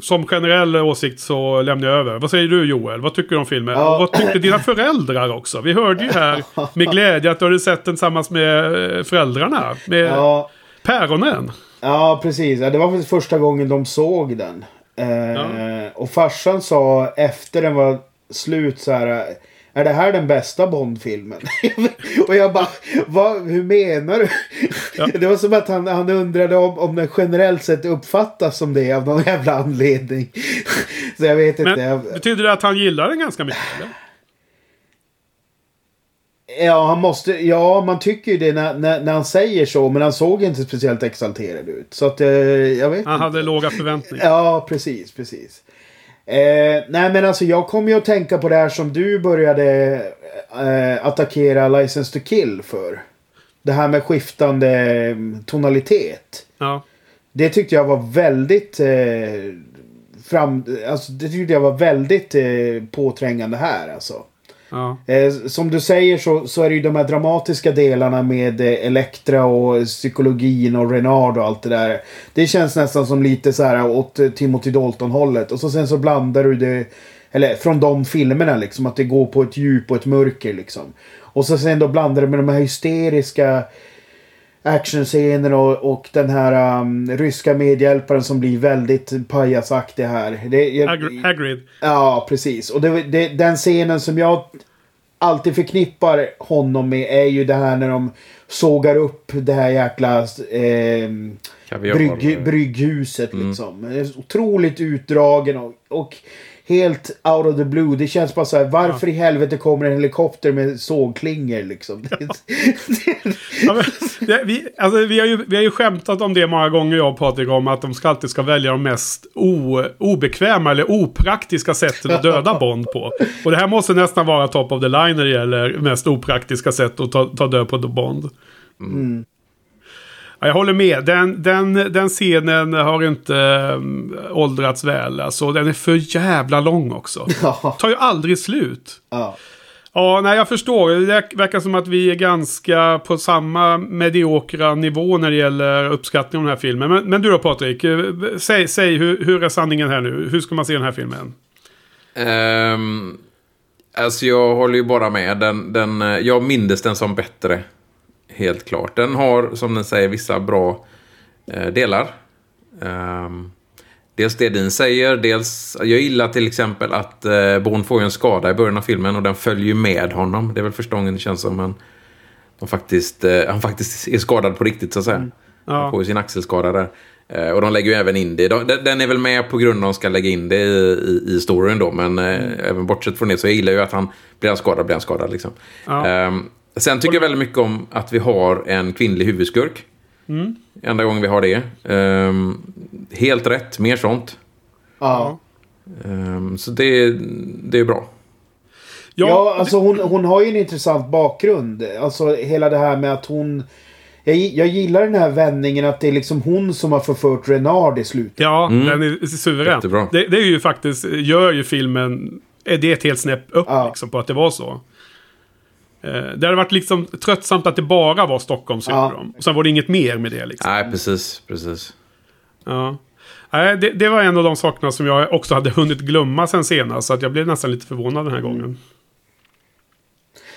S1: som generell åsikt så lämnar jag över. Vad säger du Joel? Vad tycker du om filmen?
S3: Ja.
S1: Vad tyckte dina föräldrar också? Vi hörde ju här med glädje att du hade sett den tillsammans med eh, föräldrarna. Med
S3: Ja,
S1: päronen.
S3: ja, precis. Ja, det var första gången de såg den. Eh, Och farsan sa efter den var slut så här. Är det här den bästa Bond-filmen? och jag bara, vad, hur menar du? Det var som att han, han undrade om, om den generellt sett uppfattas som det av någon jävla anledning. så jag vet inte.
S1: Men
S3: Jag,
S1: betyder det att han gillar den ganska mycket? Eller?
S3: Ja, han måste, ja, man tycker ju det när, när, när han säger så. Men han såg inte speciellt exalterad ut. Så att, eh, jag vet
S1: Han
S3: inte.
S1: hade låga förväntningar.
S3: Ja, precis, precis. Eh, nej, men alltså jag kommer ju att tänka på det här som du började eh, attackera License to Kill för. Det här med skiftande mm, tonalitet.
S1: Ja.
S3: Det tyckte jag var väldigt... Eh, fram, alltså, det tyckte jag var väldigt eh, påträngande här alltså.
S1: Ja.
S3: Eh, som du säger så, så är det ju de här dramatiska delarna med eh, Elektra och psykologin och Renard och allt det där. Det känns nästan som lite så här åt eh, Timothy Dalton-hållet. Och så sen så blandar du det, eller från de filmerna liksom, att det går på ett djup och ett mörker liksom. Och så sen då blandar det med de här hysteriska actionscener och, och den här um, ryska medhjälparen som blir väldigt pajasaktig här. Det, jag,
S1: Hagrid. Hagrid.
S3: Ja, precis. Och det, det, den scenen som jag alltid förknippar honom med är ju det här när de sågar upp det här jäkla eh, brygg, brygghuset liksom. Det är så Otroligt utdragen och, och helt out of the blue. Det känns bara så här, varför i helvete kommer en helikopter med sågklingor liksom?
S1: Ja, men, det, vi, alltså, vi, har ju, vi har ju skämtat om det många gånger jag och Patrik om att de ska alltid ska välja de mest o, obekväma eller opraktiska sätten att döda Bond på. Och det här måste nästan vara top of the line när det gäller mest opraktiska sätt att ta, ta död på Bond. Ja, jag håller med. Den, den, den scenen har inte um, åldrats väl. Alltså, den är för jävla lång också.
S3: Ja.
S1: Tar ju aldrig slut.
S3: ja.
S1: Ja, nej jag förstår. Det verkar som att vi är ganska på samma mediokra nivå när det gäller uppskattning av den här filmen. Men, men du då Patrik, eh, säg, säg hur, hur är sanningen här nu? Hur ska man se den här filmen?
S2: Um, alltså jag håller ju bara med. Den, den, eh, jag mindes den som bättre. Helt klart. Den har, som den säger, vissa bra eh, delar. Ehm, dels det din säger, dels... Jag gillar till exempel att uh, Bond får en skada i början av filmen och den följer med honom. Det är väl första gången det känns som han, de faktiskt, eh, han faktiskt är skadad på riktigt så att säga.
S1: Ja.
S2: Han får ju sin axelskada där. Eh, och de lägger ju även in det. De, den- är väl med på grund av att de ska lägga in det i, i, i storyn då. Men eh, även bortsett från det så jag gillar ju att han blir han skadad, blir han skadad liksom.
S1: Ja.
S2: Ehm, sen tycker jag väldigt mycket om att vi har en kvinnlig huvudskurk. Enda gången vi har det. Ehm, helt rätt, mer sånt.
S3: Ja.
S2: Ehm, så det, det är bra.
S1: Ja,
S3: Ja, alltså hon, hon har ju en intressant bakgrund. Alltså hela det här med att hon... Jag, jag gillar den här vändningen att det är liksom hon som har förfört Renard i slutet.
S1: Ja, den är suverän.
S2: Mm.
S1: Det, det är ju faktiskt, gör ju filmen, är det ett helt snäpp upp
S3: Ja.
S1: liksom på att det var så. Eh, det hade varit liksom tröttsamt att det bara var Stockholm
S3: Ja.
S1: syndrom. Och sen var det inget mer med det liksom.
S2: Nej, precis. precis.
S1: Ja. Nej, det, det var en av de sakerna som jag också hade hunnit glömma sen senast. Så att jag blev nästan lite förvånad den här gången.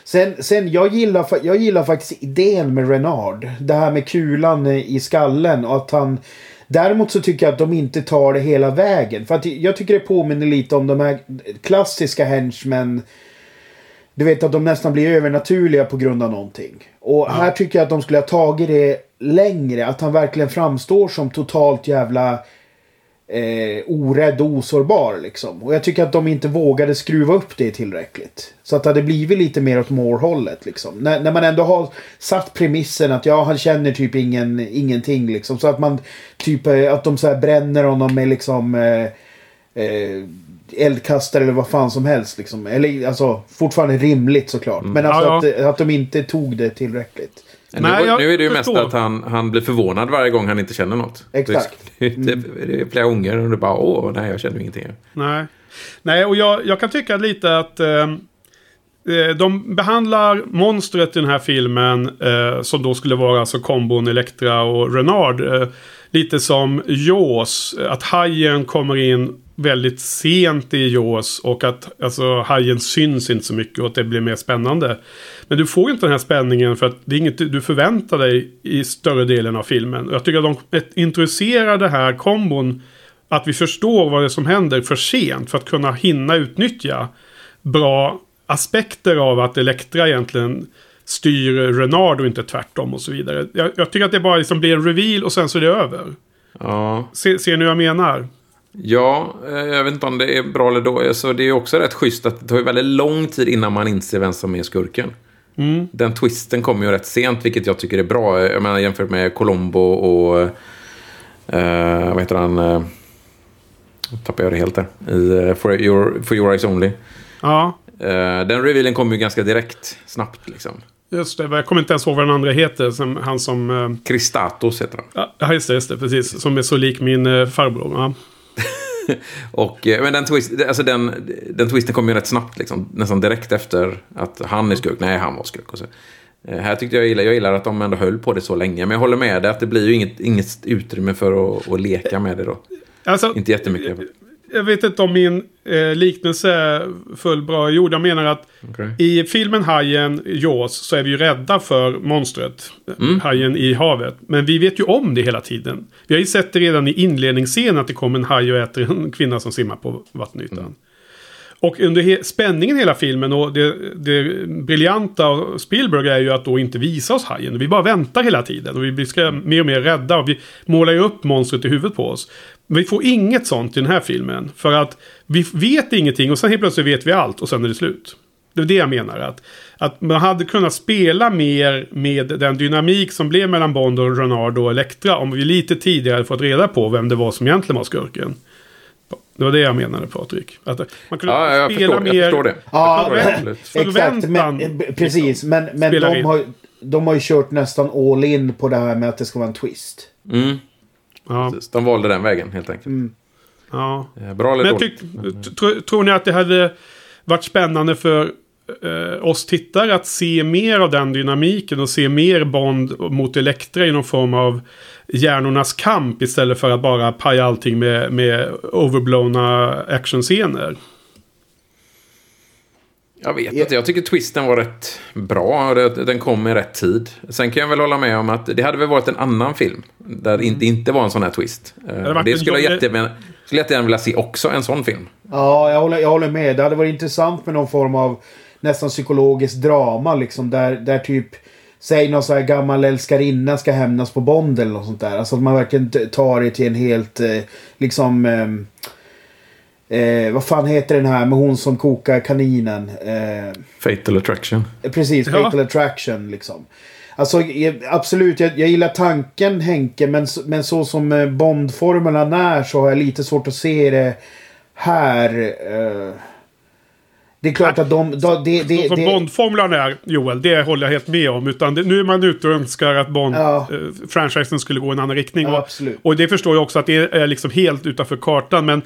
S3: Sen, sen jag, gillar, jag gillar faktiskt idén med Renard. Det här med kulan i skallen och att han... Däremot så tycker jag att de inte tar det hela vägen. För att jag tycker det påminner lite om de här klassiska henchmen. Du vet att de nästan blir övernaturliga på grund av någonting. Och här tycker jag att de skulle ha tagit det längre. Att han verkligen framstår som totalt jävla eh, orädd och osårbar liksom. Och jag tycker att de inte vågade skruva upp det tillräckligt. Så att det hade blivit lite mer åt Moore-hållet liksom. När, när man ändå har satt premissen att ja, han känner typ ingen, ingenting liksom. Så att man typ eh, att de så här bränner honom med liksom eh, eh, eldkastare eller vad fan som helst liksom. Eller alltså fortfarande rimligt såklart. Men alltså
S1: Ja, ja.
S3: Att, att de inte tog det tillräckligt.
S2: Nu,
S1: Nej, jag
S2: nu är det ju mest att han, han blir förvånad varje gång han inte känner något.
S3: Exakt.
S2: Det, det, det är flera gånger och det bara åh, nej jag känner ingenting.
S1: Nej. Nej, och jag, jag kan tycka lite att eh, Eh, de behandlar monstret i den här filmen eh, som då skulle vara alltså kombon Elektra och Renard. Eh, lite som Jaws. Att hajen kommer in väldigt sent i Jaws och att alltså, hajen syns inte så mycket och att det blir mer spännande. Men du får inte den här spänningen för att det är inget du förväntar dig i större delen av filmen. Jag tycker att de introducerar det här kombon att vi förstår vad det är som händer för sent för att kunna hinna utnyttja bra aspekter av att Elektra egentligen styr Renard och inte tvärtom och så vidare. Jag, jag tycker att det bara liksom blir en reveal och sen så är det över.
S2: Ja,
S1: Se, ser ni vad jag menar?
S2: ja eh, jag vet inte om det är bra eller dåligt. Så det är också rätt schysst att det tar väldigt lång tid innan man inser vem som är skurken. Den twisten kommer ju rätt sent, vilket jag tycker är bra. Jag menar jämfört med Colombo och... Eh, vad heter han? Eh, tappade jag det helt där. I, eh, for, your, for your eyes only.
S1: Ja,
S2: den revealen kommer ju ganska direkt, snabbt liksom.
S1: just det. Jag kommer inte ens ihåg vad den andra heter. Som, han som... eh,
S2: Kristatos heter han.
S1: Ja, just det, just det. Precis. Som är så lik min eh, farbror. Ja.
S2: Och, eh, men den, twist, alltså den, den twisten kom ju rätt snabbt, liksom, nästan direkt efter att han är skurk. Nej, han var skurk. Och så. Eh, Här tyckte jag gillar, jag gillar att de ändå höll på det så länge. Men jag håller med dig att det blir ju inget, inget utrymme för att, att leka med det då.
S1: Alltså,
S2: Inte jättemycket.
S1: Jag vet inte om min eh, liknelse är full bra gjord. Jag menar att
S2: Okej.
S1: i filmen Hajen, Jaws, så är vi ju rädda för monstret.
S2: Mm.
S1: Hajen i havet. Men vi vet ju om det hela tiden. Vi har ju sett det redan i inledningsscenen att det kommer en haj och äter en kvinna som simmar på vattenytan.
S2: Mm.
S1: Och under he- spänningen i hela filmen och det, det briljanta av Spielberg är ju att då inte visa oss hajen. Vi bara väntar hela tiden och vi blir mer och mer rädda. Och vi målar ju upp monstret i huvudet på oss. Vi får inget sånt i den här filmen. För att vi vet ingenting och sen helt plötsligt vet vi allt och sen är det slut. Det är det jag menar. Att, att man hade kunnat spela mer med den dynamik som blev mellan Bond och Renard och Elektra. Om vi lite tidigare hade fått reda på vem det var som egentligen var skurken. Det var det jag menade Patrik. Att man kunde
S2: Ja, jag
S1: spela
S2: förstår,
S1: mer...
S2: jag förstår det.
S3: Ja,
S2: Jag förstår det,
S1: men-
S2: absolut.
S3: Exakt, men, eh, precis. Men, men de, har, de har ju kört nästan all in på det här med att det ska vara en twist.
S2: Mm,
S1: Ja,
S2: precis. De valde den vägen helt enkelt.
S1: ja.
S2: Eh, Bra eller
S1: Men
S2: dåligt?
S1: tyck, tr, tror ni att det hade varit spännande för eh, oss tittare att se mer av den dynamiken och se mer Bond mot Elektra i någon form av hjärnornas kamp istället för att bara paja allting med, med overblowna actionscener?
S2: Jag vet inte, jag tycker twisten var rätt bra. Det- Den kom i rätt tid. Sen kan jag väl hålla med om att det hade väl varit en annan film. Där det inte, inte var en sån här twist. Eh,
S1: Mm.
S2: Det
S1: en
S2: skulle jag jättegärna, skulle jättegärna vilja se också, en sån film.
S3: Ja, jag håller, jag håller med. Det hade varit intressant med någon form av nästan psykologiskt drama liksom. Där, där typ, säg någon så här gammal älskarinna ska hämnas på Bond eller något sånt där. Alltså att man verkligen tar det till en helt, eh, liksom... ehm, Eh, vad fan heter den här med hon som kokar kaninen? Eh,
S2: Fatal Attraction.
S3: Precis,
S1: Ja.
S3: Fatal Attraction liksom. Alltså eh, absolut, jag, jag gillar tanken Henke, men, men så som eh, Bond-formulan är så har jag lite svårt att se det här. Eh, det är klart att de... de det, det,
S1: Som Bond-formulan är, Joel, det håller jag helt med om. Utan det, nu är man ute och önskar att
S3: Ja.
S1: Bond-franchisen skulle gå i en annan riktning.
S3: Ja,
S1: och, och det förstår jag också att det är liksom helt utanför kartan. Men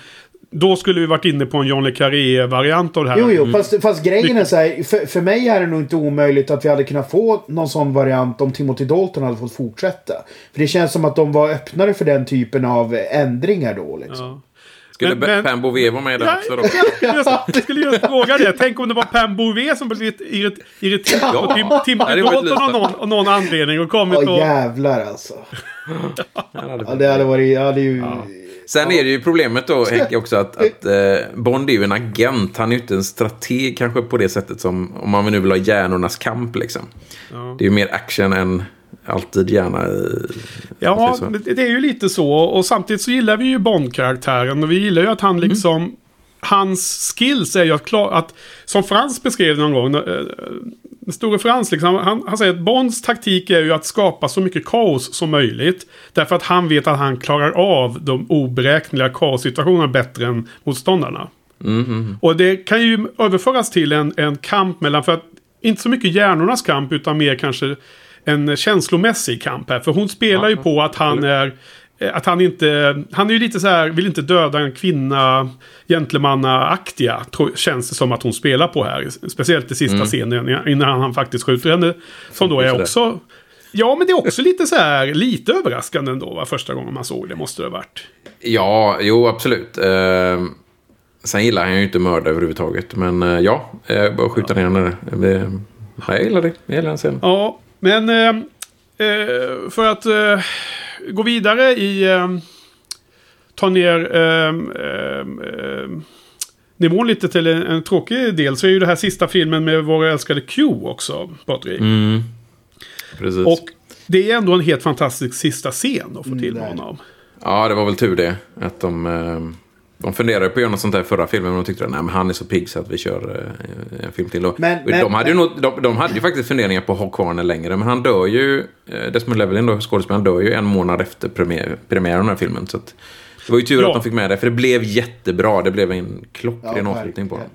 S1: då skulle vi varit inne på en John le Carré-variant av det här.
S3: Jo, jo, fast, fast grejen är så här. För, för mig är det nog inte omöjligt att vi hade kunnat få någon sån variant om Timothy Dalton hade fått fortsätta. För det känns som att de var öppnare för den typen av ändringar då. Liksom.
S1: Ja.
S2: Skulle
S1: Men- men-
S2: Pam Bouvier vara med i den
S1: Ja,
S2: också då?
S1: jag, skulle just, jag skulle just fråga det. Tänk om det var Pam Bouvet som irrit- irriterad på Tim, Tim
S2: Ja, det var ett
S1: Dalton av någon, av någon anledning och kommit
S3: Åh
S1: och...
S3: jävlar alltså.
S2: Hade-
S3: Ja, det hade varit... Ja, det är ju...
S2: Sen är det ju problemet då, Henke, också att, att eh, Bond är ju en agent. Han är ju inte en strateg kanske på det sättet som, om man nu vill ha hjärnornas kamp liksom. Det är ju mer action än alltid gärna... eh,
S1: Ja, det är ju lite så. Och samtidigt så gillar vi ju Bond-karaktären. Och vi gillar ju att han
S2: Mm.
S1: Hans skills är ju att klara... Att, som Frans beskrev någon gång. eh, store Frans liksom. Han, han säger att Bonds taktik är ju att skapa så mycket kaos som möjligt. Därför att han vet att han klarar av de oberäkneliga kaossituationerna bättre än motståndarna. Och det kan ju överföras till en, en kamp mellan, för att inte så mycket hjärnornas kamp utan mer kanske en känslomässig kamp här. För hon spelar ju på att han är, att han inte, han är ju lite så här, vill inte döda en kvinna, gentlemannaaktiga, känns det som att hon spelar på här. Speciellt i sista scenen innan han faktiskt skjuter henne. Som då är också, ja men det är också lite så här, lite överraskande ändå va, första gången man såg det måste det ha varit.
S2: Ja, jo absolut. Eh, sen gillar han ju inte mörda överhuvudtaget. Men eh, ja, eh, bara skjuta ner henne. Det, ja, jag gillar det. Jag gillar den scenen.
S1: Ja, men eh, eh, för att gå vidare i... Eh, ta ner eh, eh, eh, nivån lite till en, en tråkig del så är ju det här sista filmen med vår älskade Q också, Patrik.
S2: Precis.
S1: Och det är ändå en helt fantastisk sista scen att få till
S3: det är det.
S1: honom.
S2: Ja, det var väl tur det. Att de, eh, de funderade på att göra något sånt där förra filmen. Men de tyckte att nej, men han är så pigg så att vi kör eh, en film till. Och,
S3: Men- men-
S2: de, hade ju nog, de, de hade ju faktiskt funderingar på att ha kvar den längre. Men han dör ju, eh, Desmond Llewellyn då, skådespelaren, dör ju en månad efter premiär, premiären av den här filmen. Så att, det var ju tur
S1: Ja.
S2: att de fick med det. För det blev jättebra. Det blev en
S3: Ja,
S2: klockren avslutning på den.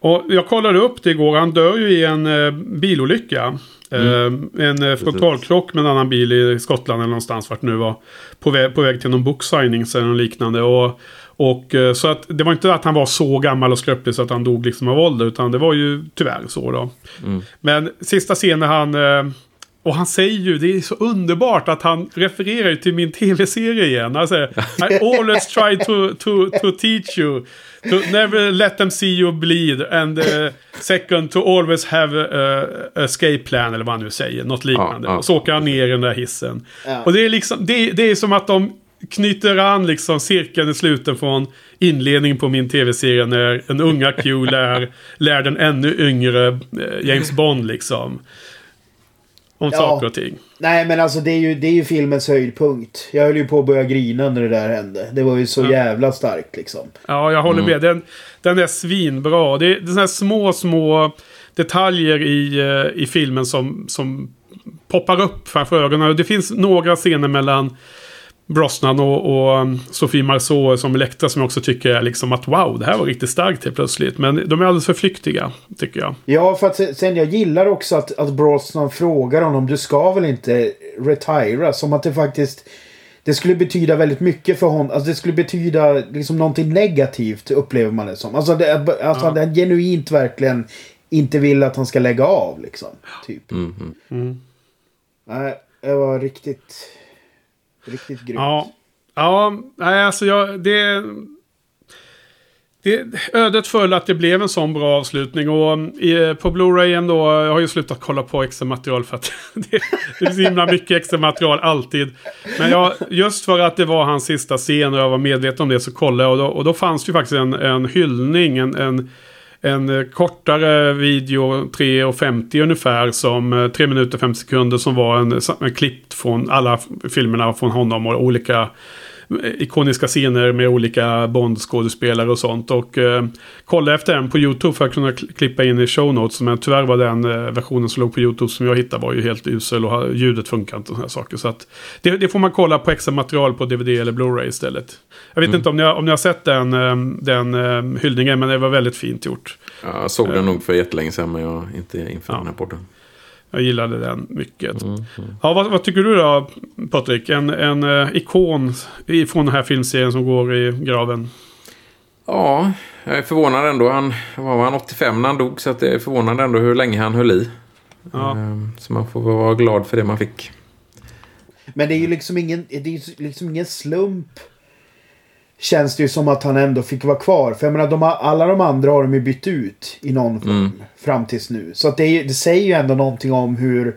S1: Och jag kollade upp det igår. Han dör ju i en eh, bilolycka.
S2: Mm.
S1: Eh, en eh, frontalkrock med en annan bil i Skottland eller någonstans vart nu var. På väg, på väg till någon booksigning eller något liknande. Och, och eh, så att det var inte att han var så gammal och skröplig så att han dog liksom av ålder. Utan det var ju tyvärr så då.
S2: Mm.
S1: Men sista scenen han... eh, Och han säger ju, det är så underbart att han refererar till min tv-serie igen. Han säger I always try to, to, to teach you. To never let them see you bleed. And uh, second to always have a, a escape plan. Eller vad han nu säger. Något liknande.
S2: Ja, ja.
S1: Och så åker han ner i den där hissen.
S3: Ja.
S1: Och det är liksom, det, det är som att de knyter an liksom cirkeln i sluten från inledningen på min tv-serie när en unga Q lär, lär den ännu yngre eh, James Bond liksom. Om
S3: Ja.
S1: saker och ting.
S3: Nej men alltså det är, ju, det är ju filmens höjdpunkt. Jag höll ju på att börja grina när det där hände. Det var ju så jävla starkt liksom.
S1: Ja, jag håller med. Den, den är svinbra. Det är, det är sådana här små, små detaljer i, eh, i filmen som, som poppar upp framför ögonen. Och Det finns några scener mellan Brosnan och, och um, Sofie Marceau som Elektra som jag också tycker är liksom att wow, det här var riktigt starkt helt plötsligt. Men de är alldeles för flyktiga, tycker jag.
S3: Ja, för att se- sen jag gillar också att, att Brosnan frågar honom du ska väl inte retira? Som att det faktiskt det skulle betyda väldigt mycket för honom. Alltså det skulle betyda liksom någonting negativt upplever man det som. Alltså, det, alltså att han genuint verkligen inte vill att han ska lägga av liksom. Typ.
S2: Mm,
S3: Nej, det var riktigt, riktigt grymt.
S1: Ja, ja nej, alltså jag, det... det, ödet föll att det blev en sån bra avslutning. Och um, i, eh, på Blu-rayen då, jag har ju slutat kolla på extra material för att det, det är så himla mycket extra material alltid. Men jag, just för att det var hans sista scen och jag var medveten om det så kollade jag. Och då, och då fanns det ju faktiskt en, en hyllning, en, en en eh, kortare video, 3.50 ungefär, som eh, 3 minuter 50 sekunder som var en, en klippt från alla filmerna från honom och olika ikoniska scener med olika Bond-skådespelare och sånt. Och eh, kolla efter den på YouTube för att kunna klippa in i show notes. Men tyvärr var den eh, versionen som låg på YouTube som jag hittade var ju helt usel och ljudet funkar inte och sådana saker. Så att det, det, får man kolla på extra material på DVD eller Blu-ray istället. Jag vet mm. inte om ni, har, om ni har sett den, eh, den uh, hyllningen, men det var väldigt fint gjort.
S2: Ja, jag såg den nog för jättelänge sedan, men jag inte inför ja. den här podden.
S1: Jag gillade den mycket. Mm, mm. Ja, vad, vad, tycker du då, Patrik? En, en uh, ikon från den här filmserien som går i graven.
S2: Ja, jag är förvånad ändå. Han var han 85 när han dog, så att det är förvånande ändå hur länge han höll i. Ja. Um, så man får vara glad för det man fick.
S3: Men det är ju liksom ingen, det är liksom ingen slump känns det ju som att han ändå fick vara kvar. För jag menar, de har, alla de andra har de ju bytt ut i någon form mm. fram tills nu. Så att det, det, säger ju ändå någonting om hur,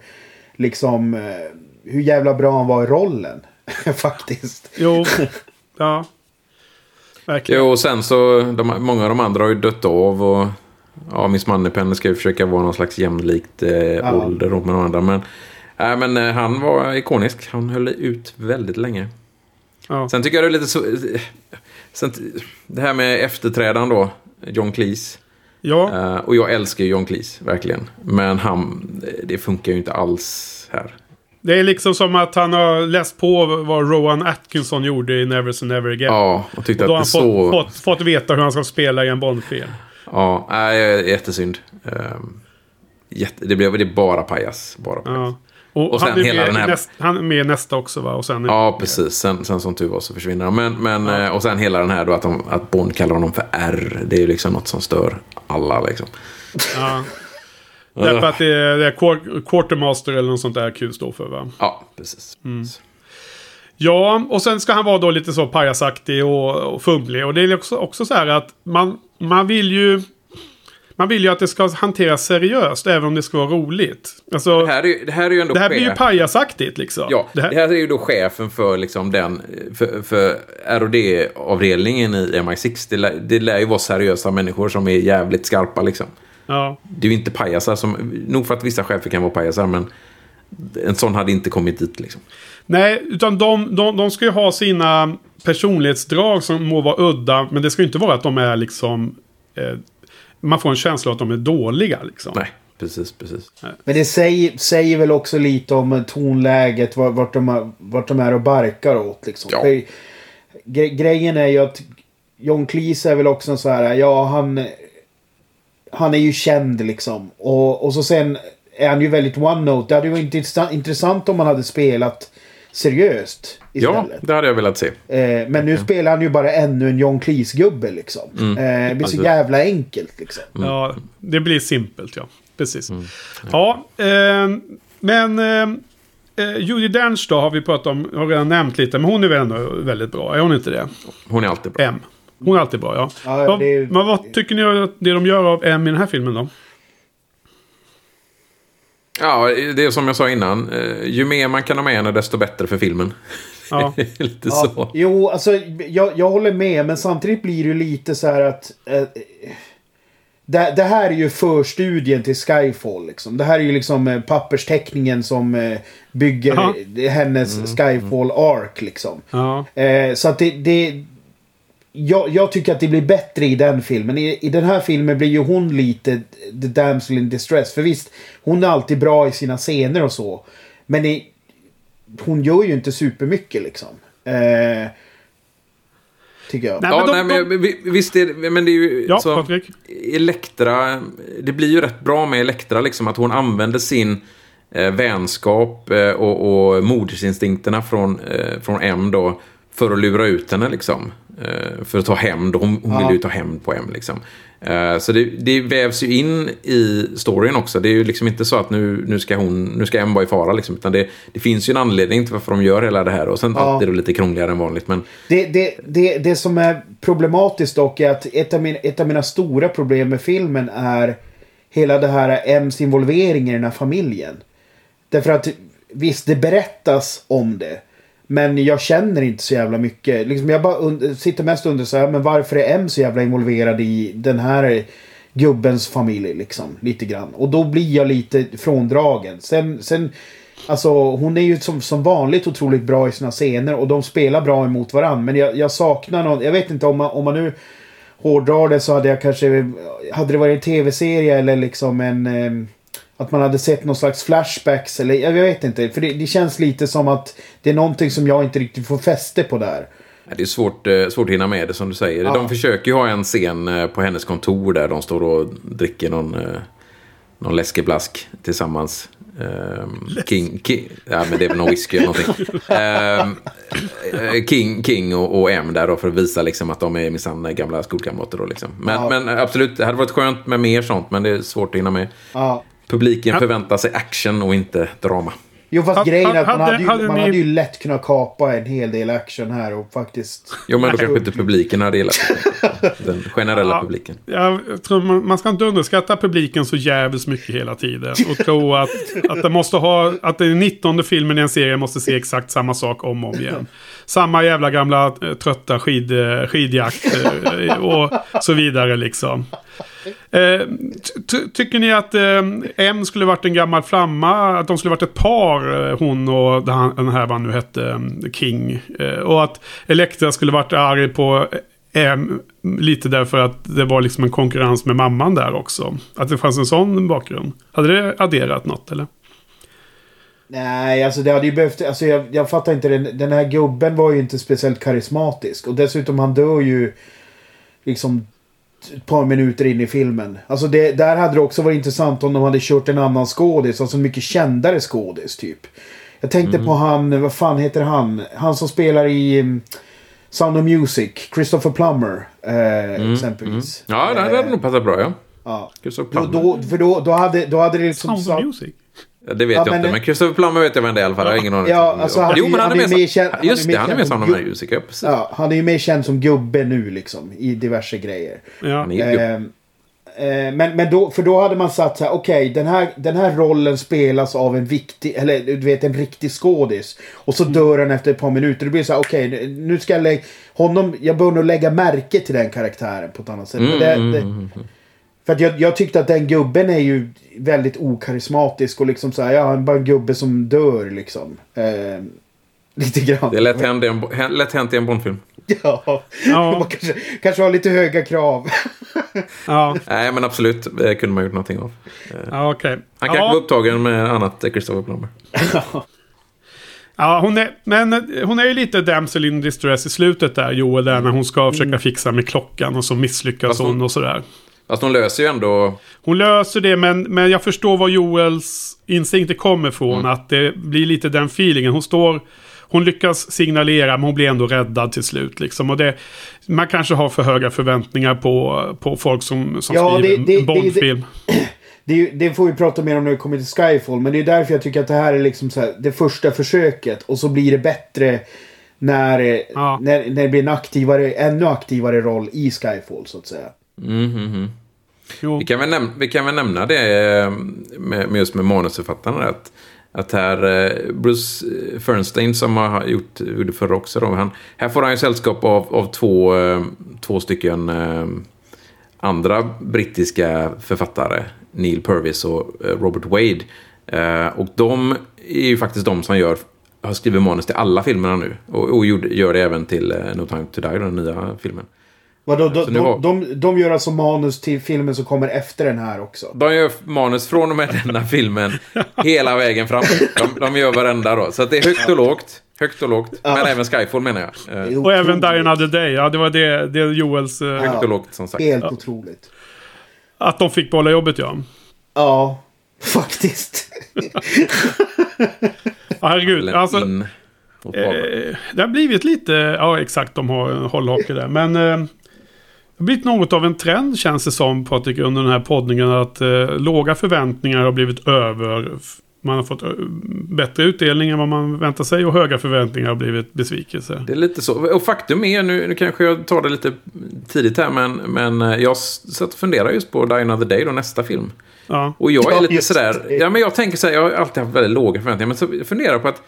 S3: liksom, eh, hur jävla bra han var i rollen. Faktiskt.
S1: Jo, ja.
S2: Verkligen. Jo, och sen så, de, många av de andra har ju dött av och ja, Miss Moneypenny ska ju försöka vara någon slags jämlikt eh, ja. ålder med de andra. Men, äh, men eh, han var ikonisk. Han höll ut väldigt länge. Ja. Sen tycker jag det är lite så... Sen, det här med efterträdaren då, John Cleese. Ja. Uh, och jag älskar John Cleese, verkligen. Men han, det funkar ju inte alls här.
S1: Det är liksom som att han har läst på vad Rowan Atkinson gjorde i Never Say Never Again.
S2: Ja, och tyckte
S1: och då
S2: att det
S1: har
S2: han
S1: så... fått, fått, veta hur han ska spela i en Bond-film.
S2: Ja, äh, jättesynd. Um, jätte, det blev det bara pajas. Bara pajas. Ja.
S1: Och, och sen han, hela den här... Näst, han är med nästa också va? Och sen
S2: ja, precis. Sen, sen som tur var så försvinner han. Men, men, ja. Eh, och sen hela den här då att, de, att Bond kallar honom för R. Det är ju liksom något som stör alla liksom.
S1: Ja. Därför att det är, det är quartermaster eller något sånt där kul står för va?
S2: Ja, precis. Mm.
S1: Ja, och sen ska han vara då lite så pajasaktig och, och fumlig. Och det är också, också så här att man, man vill ju man vill ju att det ska hanteras seriöst, även om det ska vara roligt. Alltså,
S2: det, här är, det här är ju ändå
S1: Det här blir ju pajasaktigt liksom.
S2: Ja, det här, det här är ju då chefen för liksom den, för, för R&D-avdelningen i MI6. Det, lär, det lär ju vara seriösa människor som är jävligt skarpa liksom. Ja. Det är ju inte pajasar som, nog för att vissa chefer kan vara pajasar, men en sån hade inte kommit dit liksom.
S1: Nej, utan de, de, de ska ju ha sina personlighetsdrag som må vara udda, men det ska ju inte vara att de är liksom eh, man får en känsla att de är dåliga. Liksom.
S2: Nej, precis, precis.
S3: Men det säger, säger väl också lite om tonläget, vart de, vart de är och barkar åt. Liksom. Ja. För, gre grejen är ju att John Cleese är väl också en så här, ja han... Han är ju känd liksom. Och, och så sen är han ju väldigt one-note. Det hade ju varit intressant om man hade spelat seriöst.
S2: Istället. Ja, det hade jag velat se.
S3: Eh, men nu ja. spelar han ju bara ännu en John Cleese-gubbe liksom. Mm. Eh, det blir så jävla enkelt liksom.
S1: Mm. Ja, det blir simpelt ja. Precis. Mm. Ja, eh, men... Eh, eh, Judi Dench då har vi pratat om, har redan nämnt lite, men hon är väl ändå väldigt bra, är hon inte det?
S2: Hon är alltid bra.
S1: M. Hon är alltid bra, ja. ja det... Men vad tycker ni att det de gör av M i den här filmen då?
S2: Ja, det är som jag sa innan. Eh, ju mer man kan ha med henne, desto bättre för filmen. Ja. lite ja. så.
S3: Jo, alltså jag, jag håller med. Men samtidigt blir det ju lite så här att... Eh, det, det, här är ju förstudien till Skyfall. Liksom. Det här är ju liksom eh, pappersteckningen som eh, bygger Aha. hennes mm. Skyfall-ark. Liksom. Ja. Eh, så att det, det, jag, jag, tycker att det blir bättre i den filmen. I, I den här filmen blir ju hon lite the damsel in distress. För visst, hon är alltid bra i sina scener och så. Men i, hon gör ju inte supermycket liksom. Eh, tycker jag.
S2: Nej, ja, de, nej, men de... visst är det, men det är ju...
S1: Ja, så, Patrik.
S2: Elektra, det blir ju rätt bra med Elektra liksom. Att hon använder sin eh, vänskap eh, och, och modersinstinkterna från, eh, från M då för att lura ut henne liksom. Eh, för att ta hämnd. Hon, hon
S3: Ja.
S2: vill ju ta hämnd på M liksom. Eh, så det, det vävs ju in i storyn också. Det är ju liksom inte så att nu, nu ska hon, nu ska M vara i fara liksom. Utan det, det finns ju en anledning till varför de gör hela det här. Och sen
S3: Ja.
S2: alltid då lite krångligare än vanligt. Men
S3: Det, det, det, det som är problematiskt dock är att ett av, mina, ett av mina stora problem med filmen är hela det här M's involvering i den här familjen. Därför att visst, det berättas om det. Men jag känner inte så jävla mycket. Liksom jag bara und- sitter mest under så här, men varför är M så jävla involverad i den här gubbens familj liksom? Lite grann. Och då blir jag lite fråndragen. Sen, sen alltså hon är ju som, som vanligt otroligt bra i sina scener och de spelar bra emot varandra. Men jag, jag saknar någon, jag vet inte om man, om man nu hårdrar det så hade jag kanske, hade det varit en tv-serie eller liksom en... Ehm, att man hade sett någon slags flashbacks eller jag vet inte. För det, det känns lite som att det är någonting som jag inte riktigt får fäste på där.
S2: Det är svårt, eh, svårt att hinna med det som du säger.
S3: Ja.
S2: De försöker ju ha en scen eh, på hennes kontor där de står och dricker någon, eh, någon läskeblask tillsammans. Ehm, King, King, ja men det är väl någon whisky eller någonting. Ehm, eh, King, King och, och M där då för att visa liksom att de är minsann gamla skolkamrater då liksom. Men,
S3: Ja.
S2: men absolut, det hade varit skönt med mer sånt men det är svårt att hinna med.
S3: Ja.
S2: Publiken förväntar sig action och inte drama.
S3: Jo fast
S1: Ha-
S3: grejen är att man,
S1: hade-
S3: hade, ju,
S1: hade
S3: man
S1: ni-
S3: hade ju lätt kunnat kapa en hel del action här och faktiskt...
S2: Jo men då kanske inte publiken hade gillat det. Den generella
S1: Ja.
S2: publiken.
S1: Jag tror man, man ska inte underskatta publiken så jävligt mycket hela tiden. Och tro att, att, det måste ha, att den 19 filmen i en serie måste se exakt samma sak om och om igen. Samma jävla gamla eh, trötta skid, eh, skidjakt eh, och så vidare liksom. Eh, ty- tycker ni att eh, M skulle varit en gammal flamma? Att de skulle varit ett par, hon och den här, vad han nu hette, mm, King. Eh, och att Elektra skulle varit arg på M lite därför att det var liksom en konkurrens med mamman där också. Att det fanns en sån bakgrund. Hade det adderat något eller?
S3: Nej, alltså det hade ju behövt... Alltså jag, jag fattar inte. Den, den här gubben var ju inte speciellt karismatisk. Och dessutom han dör ju liksom ett par minuter in i filmen. Alltså det, där hade det också varit intressant om de hade kört en annan skådis. Alltså en mycket kändare skådis typ. Jag tänkte på han, vad fan heter han? Han som spelar i um, Sound of Music. Christopher Plummer. Eh, exempelvis.
S2: Ja, det hade nog passat bra ja.
S3: Ja.
S2: Christopher
S3: Då,
S2: Plummer.
S3: då, för då, då, hade, då hade det liksom...
S1: Sound of Music?
S2: Ja, Det vet
S3: Ja,
S2: jag
S3: men
S2: inte,
S3: det-
S2: men Christopher Plummer vet jag vem det är i alla fall. Jag har ingen aning.
S3: Ja, alltså, han
S2: jo,
S3: ju-
S2: men han är
S3: han är
S2: med
S3: känd- han är
S2: Just det, han är
S3: känd
S2: med
S3: som
S2: som Music. Ja, precis.
S3: Ja, han är ju mer känd som gubbe nu liksom. I diverse grejer.
S1: Ja.
S2: Han är ju gubb.
S3: Eh, eh, men, men då, för då hade man satt så här, okej den, här, den här rollen spelas av en viktig, eller du vet en riktig skådis. Och så dör han efter ett par minuter. Det blir så här, okej nu ska jag lägga, honom, jag bör nog lägga märke till den karaktären på ett annat sätt. Men det,
S2: Mm,
S3: det, för att jag, jag tyckte att den gubben är ju väldigt okarismatisk och liksom så här, ja, bara en gubbe som dör liksom. Eh, lite grann.
S2: Det är lätt hänt i en, lätt hänt i en Bondfilm.
S3: Ja,
S1: Ja.
S3: man kanske, kanske har lite höga krav.
S1: Ja,
S2: Nej, men absolut. Det kunde man gjort någonting av.
S1: ja okej.
S2: Han kanske
S1: ja.
S2: var upptagen med annat, eh, Christopher Plummer.
S1: Ja, hon är, men eh, hon är ju lite damsel in distress i slutet där, Joel, där när hon ska försöka fixa med klockan och så misslyckas
S2: Fast hon-
S1: hon och sådär.
S2: Fast de löser ju ändå...
S1: Hon löser det, men, men jag förstår var Joels instinkter kommer ifrån.
S2: Mm.
S1: Att det blir lite den feelingen. Hon står... Hon lyckas signalera, men hon blir ändå räddad till slut. Liksom. Och det, man kanske har för höga förväntningar på, på folk som, som
S3: Ja,
S1: skriver
S3: det- det-
S1: en Bondfilm.
S3: Det, det får vi prata mer om när vi kommer till Skyfall. Men det är därför jag tycker att det här är liksom så här, det första försöket. Och så blir det bättre när,
S1: Ja.
S3: när, när det blir en aktivare, ännu aktivare roll i Skyfall så att säga.
S1: Jo.
S2: Vi kan väl, nämna, vi kan väl nämna det eh, med, med just med manusförfattarna. Att, att här, eh, Bruce eh, Fernstein som har gjort, gjorde förra också. Då, han, här får han ju sällskap av, av två, två stycken andra brittiska författare. Neil Purvis och Robert Wade. Och de är ju faktiskt de som gör, har skrivit manus till alla filmerna nu. Och, och gör det även till No Time To Die, den nya filmen.
S3: Vadå, de, de, de, de gör alltså manus till filmen som kommer efter den här också.
S2: De gör manus från och med denna filmen hela vägen fram. De, de gör varenda då. Så att det är högt och lågt. Högt och lågt. Men även Skyfall menar jag. Eh,
S3: är
S1: Och även. Die Another Day. Ja, det var det, det Joels... eh,
S2: högt och lågt som sagt.
S3: Helt otroligt.
S1: Att de fick behålla jobbet, ja.
S3: Ja, faktiskt.
S1: Ja, Herregud. Alltså,
S2: in.
S1: Eh, det har blivit lite, ja exakt de har hållhake där. Men eh, det har blivit något av en trend känns det som Patrik under den här poddningen. Att eh, låga förväntningar har blivit över. Man har fått eh, bättre utdelning än vad man väntar sig och höga förväntningar har blivit besvikelse.
S2: Det är lite så. Och faktum är, nu, nu kanske jag tar det lite tidigt här, men, men eh, jag satt och funderade just på Die Another Day, då, nästa film.
S1: Ja.
S2: Och jag är
S3: Ja,
S2: lite
S3: just
S2: sådär, ja men jag tänker så här, jag har alltid haft väldigt låga förväntningar, men så jag funderar på att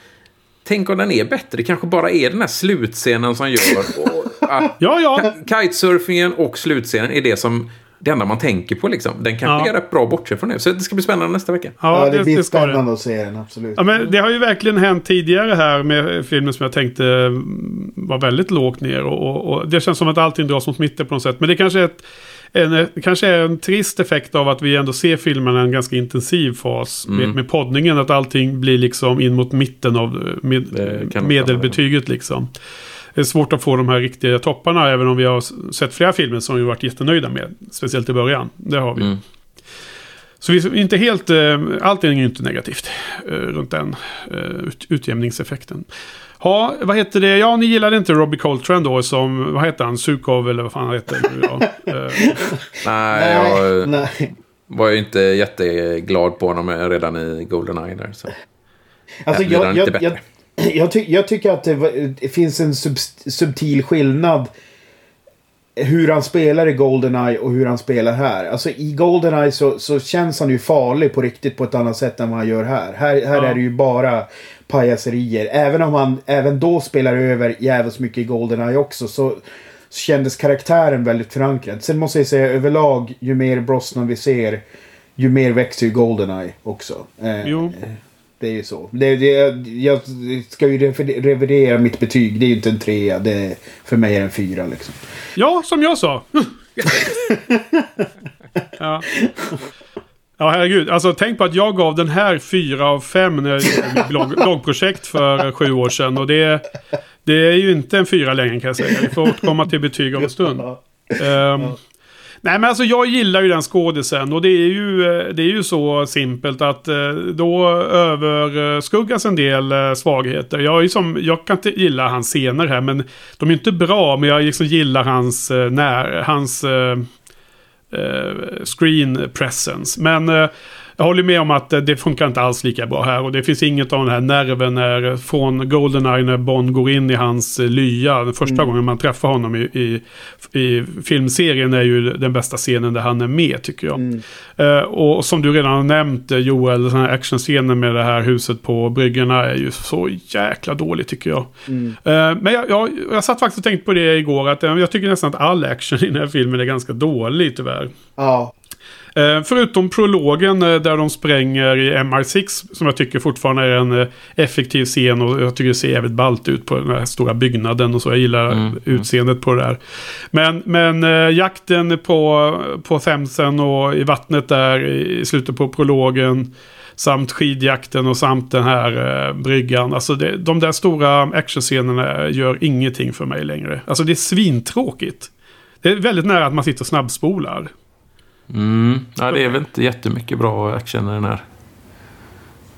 S2: Tänk om den är bättre, det kanske bara är den här slutscenen som gör och, att
S1: Ja, ja.
S2: Kitesurfingen och slutscenen är det som det enda man tänker på liksom. Den kanske
S1: Ja.
S2: är rätt bra bortsett från det. Så det ska bli spännande nästa vecka.
S3: Ja, det, blir
S1: ska det.
S3: spännande att se den, absolut.
S1: Ja, men det har ju verkligen hänt tidigare här med filmen som jag tänkte mm, var väldigt lågt ner. Och, och, och det känns som att allting dras mot mitten på något sätt. Men det kanske är, ett, en, det kanske är en trist effekt av att vi ändå ser filmen i en ganska intensiv fas.
S2: Mm.
S1: Med, med poddningen, att allting blir liksom in mot mitten av eh, med, medelbetyget liksom. Det är svårt att få de här riktiga topparna, även om vi har sett flera filmer som vi varit jättenöjda med. Speciellt i början. Det har vi.
S2: Mm.
S1: Så vi är inte helt, eh, allting är inte negativt eh, runt den eh, ut, utjämningseffekten. Ja, vad heter det? Ja, ni gillade inte Robbie Coltrane då som, vad heter han, Sukov eller vad fan han heter? Eh,
S2: Nej, jag
S3: nej.
S2: var ju inte jätteglad på honom redan i Goldeneye där. Så.
S3: Alltså, jag, jag, jag, jag, ty, jag tycker att det, var- det finns en sub, subtil skillnad hur han spelar i Goldeneye och hur han spelar här. Alltså i Goldeneye så, så känns han ju farlig på riktigt på ett annat sätt än vad han gör här. Här, här
S1: Ja.
S3: är det ju bara pajaserier. Även om han även då spelar över jävligt mycket i Goldeneye också så så kändes karaktären väldigt förankrad. Sen måste jag säga överlag, ju mer Brosnan vi ser, ju mer växer ju Goldeneye också. Eh,
S1: Jo.
S3: Det är ju så. Det, det, jag ska ju revidera mitt betyg. Det är ju inte en trea. Det är, för mig är det en fyra liksom.
S1: ja, som jag sa. ja. Ja, herregud. Alltså tänk på att jag gav den här fyra av fem när jag gjorde mitt blogg, bloggprojekt för sju år sedan. Och det, det är ju inte en fyra längre kan jag säga. Vi får återkomma till betyg om en stund. Ehm, Nej men alltså jag gillar ju den skådisen och det är ju, eh, det är ju så simpelt att eh, då överskuggas en del eh, svagheter. Jag, är som, jag kan inte gilla hans scener här men de är inte bra men jag liksom gillar hans, när, hans screen presence. Men jag håller med om att eh, det funkar inte alls lika bra här. Och det finns inget av den här nerven när, från Goldeneye när Bond går in i hans eh, lya. Den första gången man träffar honom i, i, i filmserien är ju den bästa scenen där han är med tycker jag. Eh, och som du redan har nämnt eh, Joel, den här actionscenen med det här huset på bryggorna är ju så jäkla dålig tycker jag. Eh, men jag, jag, jag satt faktiskt och tänkte på det igår att eh, jag tycker nästan att all action i den här filmen är ganska dålig tyvärr.
S3: Ja.
S1: Eh, förutom prologen eh, där de spränger i MR6 som jag tycker fortfarande är en eh, effektiv scen och jag tycker det ser jävligt ballt ut på den här stora byggnaden och så. Jag gillar utseendet på det där. Men, men jakten på, på Themsen och i vattnet där i slutet på prologen samt skidjakten och samt den här eh, bryggan. Alltså det, de där stora actionscenerna gör ingenting för mig längre. Alltså det är svintråkigt. Det är väldigt nära att man sitter och snabbspolar.
S2: Mm. Ja, det är väl inte jättemycket bra action i den här.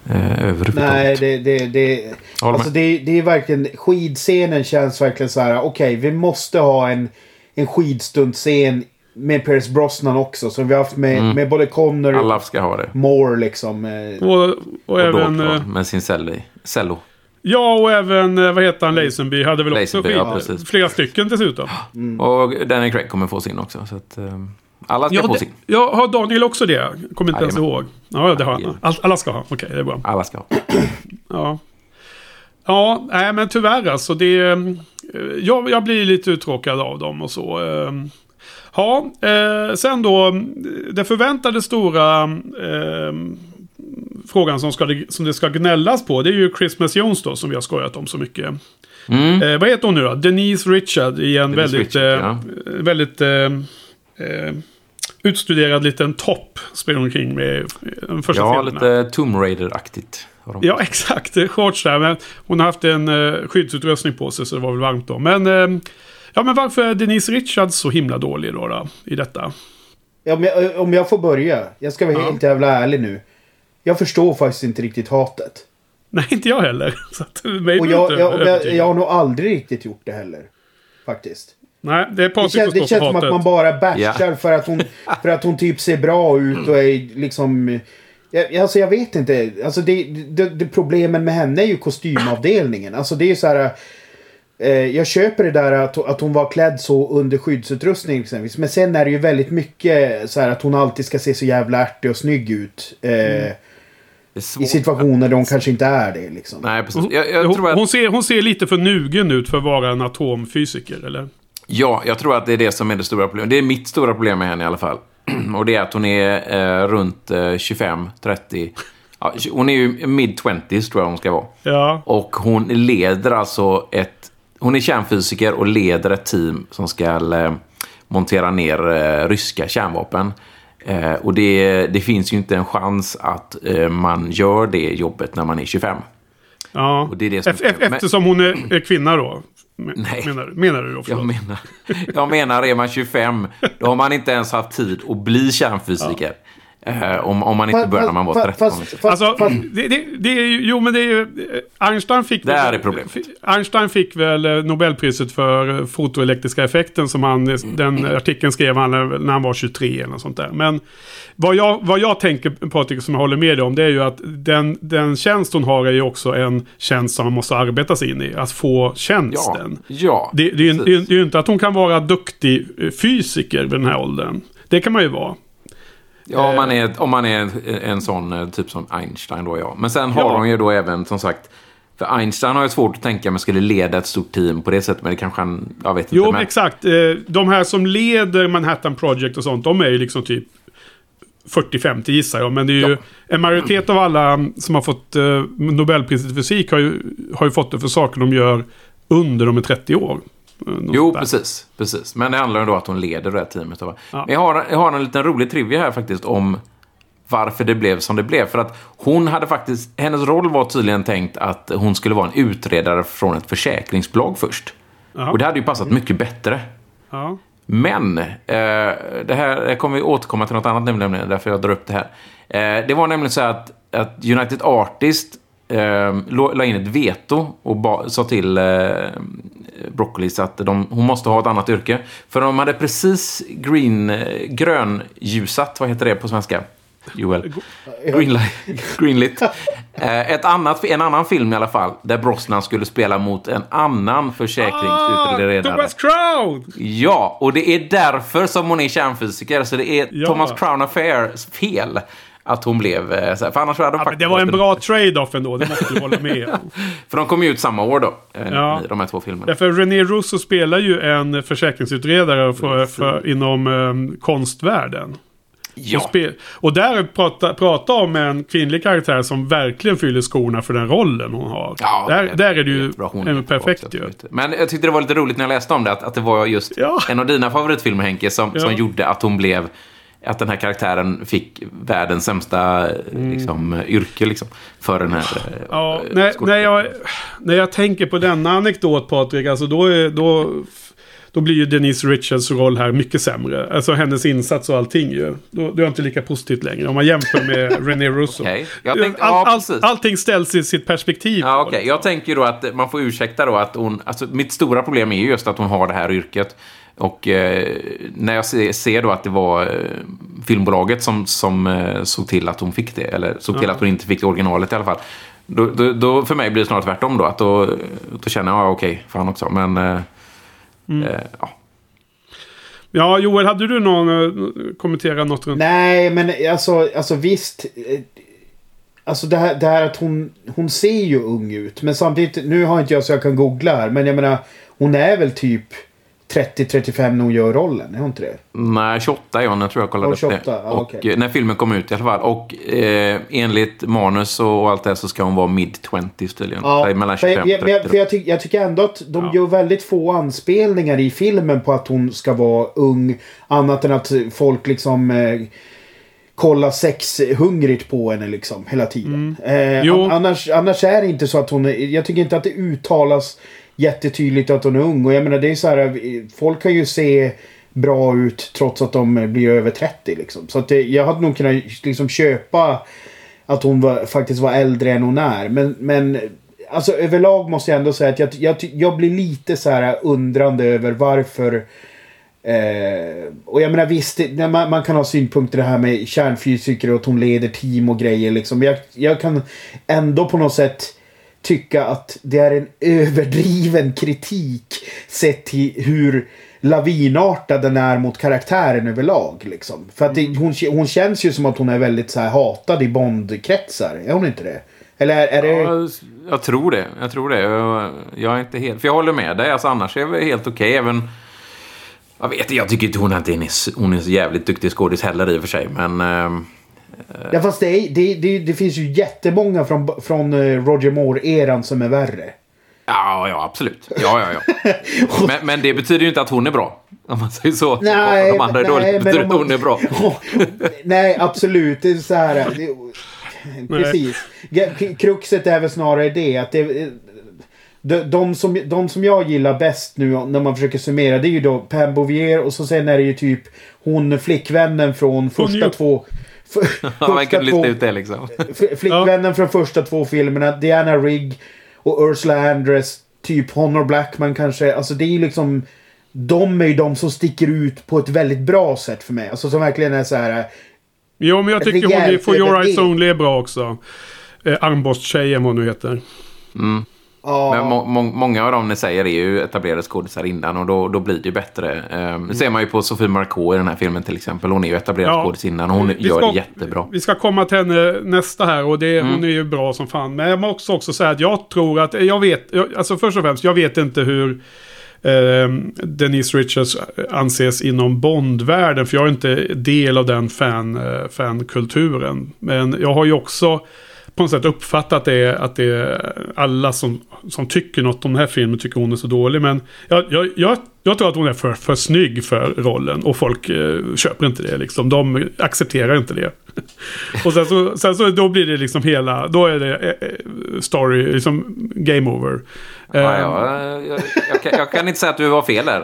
S2: Eh, överhuvudtaget.
S3: Nej, det, det, det, alltså det, det är verkligen... Skidscenen känns verkligen så här. Okej, vi måste ha en, en skidstuntscen med Pierce Brosnan också. Som vi har haft med, med både Connor och
S2: Mm. Alla ska ha det.
S3: Moore liksom. eh.
S1: Och, och,
S2: Och
S1: även...
S2: då,
S1: eh,
S2: med sin cello. cello.
S1: Ja, och även, eh, vad heter han, Lazenby hade väl också
S2: Lazenby,
S1: skit.
S2: ja, precis.
S1: Flera stycken dessutom.
S2: Och Danny Craig kommer få sin också. Så att, eh, alla ska
S1: Ja,
S2: få sin.
S1: ja, har Daniel också det? Kommer inte ens
S2: Jajamän.
S1: ihåg. Ja, det har han. All, alla ska ha. Okej, det är bra.
S2: Alla ska ha.
S1: Ja. Ja, nej men tyvärr alltså. Det, eh, jag, jag blir lite uttråkad av dem och så. eh. Ja, eh, sen då. Det förväntade stora eh, frågan som, ska, som det ska gnällas på. Det är ju Christmas Jones då som vi har skojat om så mycket.
S2: Mm.
S1: Eh, vad heter hon nu då? Denise Richard i en
S2: Denise
S1: väldigt,
S2: Richard,
S1: eh,
S2: ja.
S1: väldigt eh, eh, utstuderad liten topp. Spelar hon kring med i de första
S2: Ja,
S1: filmerna.
S2: lite Tomb Raider-aktigt.
S1: Ja, exakt. Shorts där. Men hon har haft en eh, skyddsutrustning på sig så det var väl varmt då. Men, eh, ja, men varför är Denise Richards så himla dålig då, då i detta?
S3: Ja, om, jag, om jag får börja. Jag ska vara
S1: Ja.
S3: helt jävla ärlig nu. Jag förstår faktiskt inte riktigt hatet.
S1: Nej, inte jag heller. Så att,
S3: Och jag, jag, jag, jag har nog aldrig riktigt gjort det heller. Faktiskt.
S1: Nej, det är
S3: Det,
S1: Patrik
S3: känns,
S1: som
S3: det känns som att man bara bashar
S2: Ja.
S3: för, att hon, för att hon typ ser bra ut och är liksom... Jag, alltså jag vet inte. Alltså det, det, det, problemen med henne är ju kostymavdelningen. Alltså det är ju så här... Eh, jag köper det där att, att hon var klädd så under skyddsutrustning exempelvis. Men sen är det ju väldigt mycket så här att hon alltid ska se så jävla ärtig och snygg ut. Eh,
S2: Det svårt.
S3: I situationer där hon kanske inte är det liksom.
S2: Nej, precis. Jag, jag,
S1: hon,
S2: tror att,
S1: hon, ser, hon ser lite för nugen ut för att vara en atomfysiker, eller?
S2: Ja, jag tror att det är det som är det stora problemet. Det är mitt stora problem med henne i alla fall. Och det är att hon är eh, runt eh, 25, 30. Ja, hon är ju mid-20s tror jag hon ska vara.
S1: Ja.
S2: Och hon leder alltså ett... Hon är kärnfysiker och leder ett team som ska eh, montera ner eh, ryska kärnvapen. Eh, och det, det finns ju inte en chans att eh, man gör det jobbet när man är 25.
S1: ja.
S2: Och det är det som-
S1: Eftersom hon är, är kvinna då? Men-
S2: Nej.
S1: Menar, menar du då?
S2: Jag
S1: förlåt?
S2: menar, jag menar, är man 25, då har man inte ens haft tid att bli kärnfysiker. Eh, om, om man inte börjar när man var 13.
S3: Fast, fast, fast,
S1: Alltså,
S3: fast,
S1: det, det, det är ju, jo men det är ju, Einstein fick
S2: Det
S1: väl,
S2: är problemet.
S1: Einstein fick väl eh, Nobelpriset för eh, fotoelektriska effekten som han, eh, den artikeln skrev han när han var 23 eller något sånt där. Men vad jag, vad jag tänker Patrik, som jag håller med dig om, det är ju att den, den tjänst hon har är ju också en tjänst som man måste arbeta sig in i. Att få
S2: ja,
S1: tjänsten.
S2: ja,
S1: Det, det, är ju- det är ju inte att hon kan vara duktig fysiker vid den här åldern. Det kan man ju vara.
S2: Ja, om man är, om man är en, sån eh, typ som Einstein då, ja. Men sen har
S1: Ja.
S2: hon ju då även, som sagt, för Einstein har ju svårt att tänka mig skulle leda ett stort team på det sättet, men det kanske han, jag vet inte.
S1: Jo,
S2: men,
S1: exakt. Eh, De här som leder Manhattan Project och sånt, de är ju liksom typ 40-50 gissar jag. Men det är ju
S2: Ja.
S1: en majoritet av alla som har fått eh, Nobelpriset i fysik har ju, har ju fått det för saker de gör under de är 30 år.
S2: Jo, precis, precis. Men det handlar ju då om att hon leder det här teamet.
S1: Ja.
S2: Men jag har, jag har en liten rolig trivia här faktiskt om varför det blev som det blev. För att hon hade faktiskt, hennes roll var tydligen tänkt att hon skulle vara en utredare från ett försäkringsbolag först.
S1: Jaha.
S2: Och det hade ju passat mycket bättre.
S1: Ja.
S2: Men, eh, det här kommer vi återkomma till något annat nämligen, därför jag drar upp det här. Eh, det var nämligen så att, att United Artist eh, la in ett veto och ba, sa till eh, Broccolis att de, hon måste ha ett annat yrke. För de hade precis green, eh, grönljusat, vad heter det på svenska? Joel? Greenlight, greenlit. Eh, ett annat, en annan film i alla fall, där Brosnan skulle spela mot en annan
S1: Ah,
S2: försäkringsutredare.
S1: Thomas Crown!
S2: Ja, och det är därför som hon är kärnfysiker. Så det är
S1: Ja.
S2: Thomas Crown Affairs fel att hon blev eh, så här. För annars hade de
S1: Ja,
S2: faktiskt...
S1: det var en bra trade-off ändå, det måste du hålla med.
S2: För de kom ju ut samma år då, eh,
S1: Ja.
S2: de här två filmerna.
S1: Därför René Russo spelar ju en försäkringsutredare för, för, inom um, konstvärlden.
S2: Ja,
S1: Och, och där prata, prata om en kvinnlig karaktär som verkligen fyller skorna för den rollen hon har.
S2: Ja,
S1: där,
S2: det-
S1: där är det ju en perfekt ju.
S2: Men jag tyckte det var lite roligt när jag läste om det, att, att det var just
S1: Ja.
S2: en av dina favoritfilmer Henke, som, som gjorde att hon blev att den här karaktären fick världens sämsta eh, liksom, yrke liksom, för den här
S1: Mm. Ja,
S2: eh,
S1: när, när, jag, när jag tänker på denna anekdot Patrik, alltså då, är, då, då blir ju Denise Richards roll här mycket sämre. Alltså hennes insats och allting ju. Då, då är inte lika positivt längre om man jämför med René Russo.
S2: Jag tänkte-
S1: All, all,
S2: precis.
S1: allting ställs i sitt perspektiv.
S2: Ja, okej. Jag tänker då att man får ursäkta då att hon... Alltså, mitt stora problem är ju just att hon har det här yrket. Och eh, när jag ser, ser då att det var eh, filmbolaget som, som eh, såg till att hon fick det, eller såg till att hon inte fick originalet i alla fall. Då, då, då för mig blir det snarare tvärtom då. Att då, då känner jag, ja okej, fan också. Men, eh,
S1: Mm.
S2: eh, ja.
S1: Ja, Joel, hade du någon eh, kommentera något runt?
S3: Nej, men alltså, alltså visst. Alltså det här, det här att hon, hon ser ju ung ut. Men samtidigt, nu har inte jag så jag kan googla här. Men jag menar, hon är väl typ 30-35 när hon gör rollen. Är hon inte det?
S2: Nej, 28 är hon, jag tror jag kollade
S3: Ja,
S2: upp
S3: 28,
S2: det.
S3: ja,
S2: och eh, när filmen kom ut i alla fall. Och eh, enligt manus och allt det så ska hon vara mid-20s tydligen. Så mellan
S3: för
S2: 25
S3: jag, jag,
S2: 30.
S3: för jag, tyck, jag tycker ändå att de
S1: Ja.
S3: gör väldigt få anspelningar i filmen på att hon ska vara ung. Annat än att folk liksom eh, kollar sexhungrigt på henne liksom hela tiden. Eh,
S1: Mm. Jo.
S3: an, annars, annars är det inte så att hon är, Jag tycker inte att det uttalas jättetydligt att hon är ung. Och jag menar det är så här. Folk kan ju se bra ut trots att de blir över 30 liksom. Så att det, jag hade nog kunnat liksom köpa att hon var, faktiskt var äldre än hon är. Men, men alltså överlag måste jag ändå säga att jag, jag, jag blir lite så här undrande över varför Eh, och jag menar visst, det, man, man kan ha synpunkter det här med kärnfysiker och att hon leder team och grejer liksom. Jag, jag kan ändå på något sätt tycka att det är en överdriven kritik sett till hur lavinartad den är mot karaktären överlag. Liksom. För att det, hon, hon känns ju som att hon är väldigt så här hatad i Bond-kretsar. Är hon inte det? Eller är, är det...
S2: Ja, jag tror det. Jag tror det. Jag, jag är inte helt... För jag håller med dig. Alltså, annars är det helt okej. Även... Jag vet jag tycker inte hon är, hon är så jävligt duktig skådis heller i och för sig. Men... ehm,
S3: Ja fast det, är, det, det, det finns ju jättemånga från, från eh, Roger Moore-eran som är värre.
S2: Ja, ja, absolut. Ja, ja, ja. Men, men det betyder ju inte att hon är bra. Om man säger så.
S3: Nej,
S2: Om de andra är dåliga betyder att hon är bra.
S3: Nej, absolut. Det är så här. Det, precis. Kruxet är väl snarare det att det, de, de, som, de som jag gillar bäst nu när man försöker summera det är ju då Pam Bouvier och så sen är det ju typ hon flickvännen från första
S1: ju-
S3: två...
S2: Ja, man
S3: två-
S2: lista ut det liksom.
S3: Flickvännen från första två filmerna, Diana Rigg och Ursula Andress, typ Honor Blackman kanske. Alltså det är ju liksom... De är ju de som sticker ut på ett väldigt bra sätt för mig. Alltså som verkligen är så här...
S1: Jo, men jag tycker hon i For Your Eyes. Only är bra också. Eh, Armborst-tjejen, vad hon nu heter.
S3: Ja,
S2: Men må, må, många av dem ni säger är ju etablerade skådisar innan och då, då blir det ju bättre. Um, det ser man ju på Sofie Marceau i den här filmen till exempel. Hon är ju etablerad
S1: Ja.
S2: skådis innan och hon
S1: Vi
S2: gör
S1: ska-
S2: det jättebra.
S1: Vi ska komma till henne nästa här och det, hon är ju bra som fan. Men jag måste också säga att jag tror att, jag vet, jag, alltså först och främst, jag vet inte hur eh, Denise Richards anses inom Bondvärlden. För jag är inte del av den fan, eh, fankulturen. Men jag har ju också på något sätt uppfattat det att det är alla som, som tycker något om den här filmen tycker hon är så dålig. Men jag, jag, jag, jag tror att hon är för, för snygg för rollen och folk eh, köper inte det. Liksom. De accepterar inte det. och sen så, sen så då blir det liksom hela, då är det eh, eh, story, liksom game over.
S2: Ja,
S1: Eh,
S2: ja, jag, jag, kan, jag kan inte säga att du var fel där.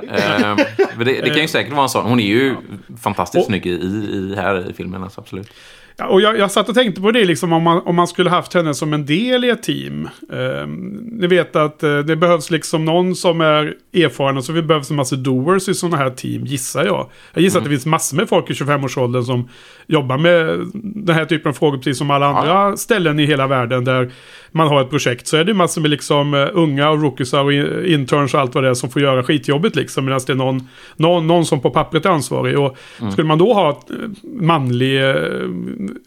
S2: Det, det kan ju säkert vara en sån. Hon är ju fantastiskt
S1: Och-
S2: snygg i, i, här i filmen, alltså, absolut.
S1: Ja, och jag, jag satt och tänkte på det liksom om man, om man skulle haft henne som en del i ett team. Eh, ni vet att eh, det behövs liksom någon som är erfaren och så det behövs en massa doers i sådana här team, gissar jag. Jag gissar att det finns massor med folk i 25-årsåldern som jobbar med den här typen av frågor, precis som alla andra ställen i hela världen där man har ett projekt. Så är det massor med liksom eh, unga och rookiesar och in- interns och allt vad det är som får göra skitjobbet liksom. Medan det är någon, någon, någon som på pappret är ansvarig. Och skulle man då ha eh, manlig eh,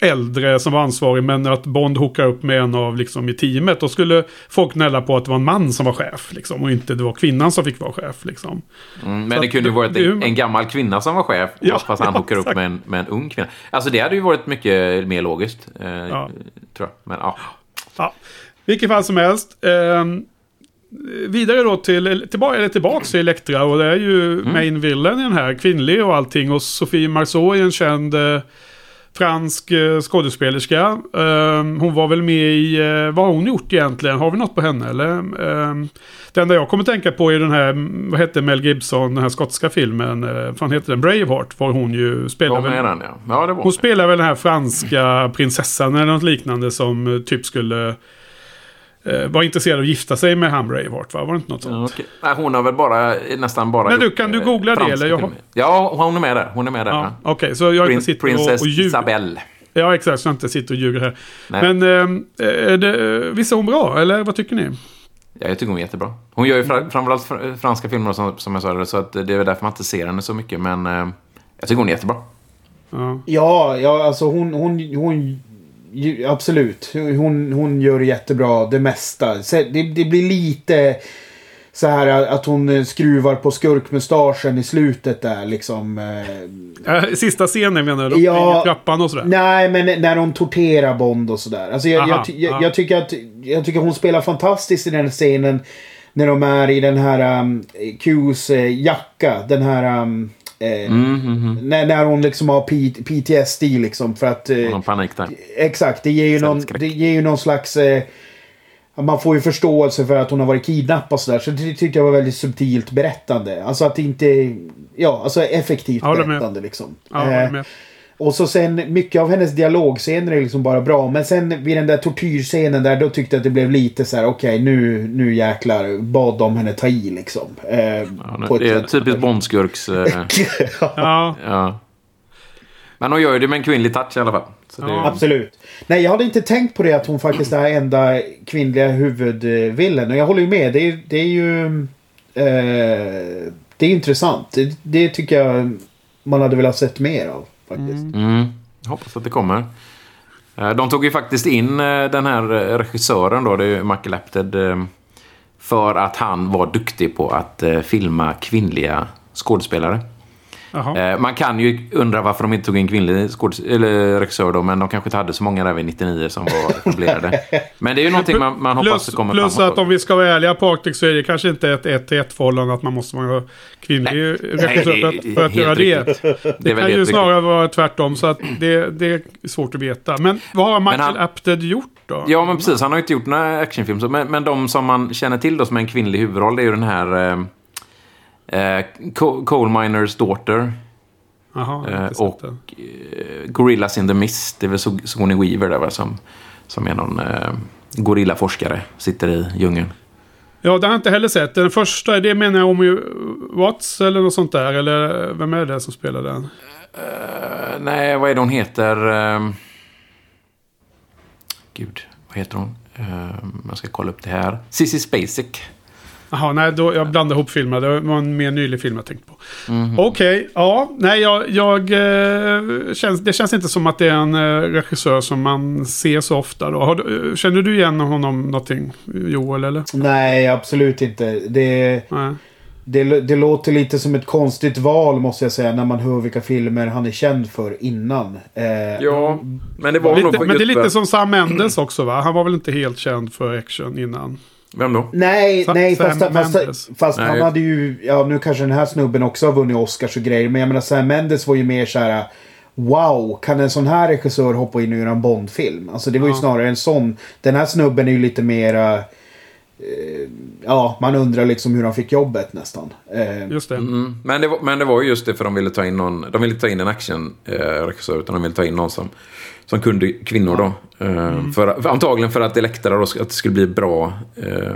S1: äldre som var ansvarig men att Bond hookar upp med en av liksom i teamet. Då skulle folk gnälla på att det var en man som var chef liksom. Och inte det var kvinnan som fick vara chef liksom.
S2: Mm,
S1: Så
S2: men det
S1: att
S2: kunde ju
S1: det-
S2: varit
S1: det
S2: en, en gammal kvinna som var chef,
S1: Ja,
S2: fast han
S1: ja,
S2: hookar upp med en, med en ung kvinna. Alltså det hade ju varit mycket mer logiskt, eh,
S1: Ja.
S2: tror jag. Men ja.
S1: Ja, vilket fall som helst. ehm, vidare då till, tillbaka, eller tillbaks till Elektra och det är ju main villain i den här, kvinnlig och allting. Och Sofie Marceau är en känd eh, fransk eh, skådespelerska. Ehm, hon var väl med i, eh, vad har hon gjort egentligen? Har vi något på henne eller? Um, det enda jag kommer tänka på är den här, vad hette Mel Gibson, den här skotska filmen, uh, vad fan heter den? Braveheart, var hon ju spelar väl.
S2: den, ja. Ja,
S1: Hon spelar väl den här franska prinsessan eller något liknande som eh, typ skulle eh, vara intresserad av att gifta sig med han Braveheart va? Var det inte något sånt?
S2: Ja, okej. Nej, hon har väl bara, nästan bara
S1: Men du, kan du
S2: eh,
S1: googla det, eller? Jag.
S2: Ja, hon är med där. Hon är med där.
S1: Ja,
S2: Ja.
S1: Okej, så jag
S2: Prin,
S1: sitter och,
S2: Princess
S1: och ljuger.
S2: Isabelle.
S1: Ja, exakt. Så jag inte sitter och ljuger här.
S2: Nej.
S1: Men eh, är det, visst är hon bra? Eller vad tycker ni?
S2: Ja, jag tycker hon är jättebra. Hon gör ju fra, framförallt fr- franska filmer som, som jag sa, så att det är väl därför man inte ser henne så mycket. Men eh, jag tycker hon är jättebra.
S1: Ja.
S3: Ja, ja alltså hon, hon, hon absolut. Hon, hon gör jättebra det mesta. Så Det, det blir lite så här att hon skruvar på skurkmustaschen i slutet där liksom. eh,
S1: Sista scenen menar du?
S3: Ja.
S1: I trappan och sådär?
S3: Nej, men när de torterar Bond och sådär. Alltså jag,
S1: Aha,
S3: jag, jag,
S1: ja.
S3: jag, tycker att jag tycker hon spelar fantastiskt i den scenen. När de är i den här um, Qs eh, jacka. Den här... Um, eh, när, när hon liksom har P- PTSD liksom. För att... eh,
S2: panik där.
S3: Exakt, det ger ju någon, det ger ju någon slags... Eh, man får ju förståelse för att hon har varit kidnappad och sådär. Så det tyckte jag var väldigt subtilt berättande. Alltså att det inte... Ja, alltså effektivt
S1: Jag håller med.
S3: berättande liksom.
S1: Ja,
S3: Och så sen, mycket av hennes dialogscener är liksom bara bra. Men sen vid den där tortyrscenen där, då tyckte jag att det blev lite så här: okej nu, nu jäklar bad de henne ta i liksom. Eh,
S2: Ja,
S3: på
S2: det är
S3: ett-
S2: typiskt Bondskurks... Eh,
S1: Ja,
S2: ja. Men hon gör ju det med en kvinnlig touch i alla fall. Så det,
S1: Ja.
S3: Absolut. Nej, jag hade inte tänkt på det att hon faktiskt är enda kvinnliga huvudvillen. Och jag håller ju med. Det är, det är ju... Eh, det är intressant. Det, det tycker jag man hade velat sett mer av. Faktiskt.
S2: Mm, jag hoppas att det kommer. Eh, De tog ju faktiskt in eh, den här eh, regissören då, det är Michael Apted. För att han var duktig på att filma kvinnliga skådespelare. Eh, Man kan ju undra varför de inte tog in kvinnlig eller regissör då, men de kanske inte hade så många där vid 99 som var etablerade. Men det är ju någonting man, man hoppas
S1: Plus,
S2: kommer
S1: plus
S2: framåt
S1: att
S2: då.
S1: om vi ska vara ärliga Patrik så är det kanske inte ett 1 till 1 förhållande att man måste vara kvinnlig regissör
S2: nej,
S1: för att, för att göra det.
S2: riktigt.
S1: Det,
S2: Det
S1: kan ju snarare vara tvärtom så att det, det är svårt att veta. Men vad har Michael
S2: han-
S1: Apted gjort då?
S2: Ja, men precis. Han har ju inte gjort några actionfilm. så- Men, men de som man känner till då som är en kvinnlig huvudroll, det är ju den här... Eh, eh, Co- Coal Miners Daughter.
S1: Har
S2: Eh, och eh, Gorillas in the Mist. Det är väl Sigourney Weaver där va, som, som är någon eh, gorillaforskare. Sitter i djungeln.
S1: Ja, det har jag inte heller sett. Den första, det menar jag om Watts eller något sånt där. Eller vem är det som spelar den?
S2: Eh, nej, vad är det hon heter? Eh, gud, vad heter hon? Eh, jag ska kolla upp det här. Sissy Spacek.
S1: Jaha, nej, då, jag blandade ihop filmerna. Det var en mer nylig film jag tänkte på.
S2: Mhm.
S1: Okej, ja. Nej, jag, jag, eh, känns, det känns inte som att det är en eh, regissör som man ser så ofta. Då. Har, du- eh, känner du igen honom någonting, Joel? Eller?
S3: Nej, absolut inte. Det,
S1: Nej.
S3: det, det låter lite som ett konstigt val måste jag säga. När man hör vilka filmer han är känd för innan. Eh,
S2: Ja, men det var nog
S1: Lite,
S2: för
S1: men det är lite som Sam Mendes också va? Han var väl inte helt känd för action innan?
S2: Vem då?
S3: Nej,
S1: Sa-
S3: nej
S1: Sam
S3: fast, fast, fast
S2: Nej.
S3: han hade ju... Ja, nu kanske den här snubben också har vunnit Oscars och grejer. Men jag menar Sam Mendes var ju mer så här... Wow, kan en sån här regissör hoppa in och göra en Bondfilm? Alltså det var ju
S1: Ja.
S3: snarare en sån. Den här snubben är ju lite mera... Eh, ja, man undrar liksom hur han fick jobbet nästan. Eh,
S1: Just det.
S2: Mm. Men, det var, men det var ju just det för de ville ta in någon. De ville inte ta in en actionregissör utan de ville ta in någon som, som kunde kvinnor då. Eh, för, för, antagligen för att det läktare då, att det skulle bli bra. eh,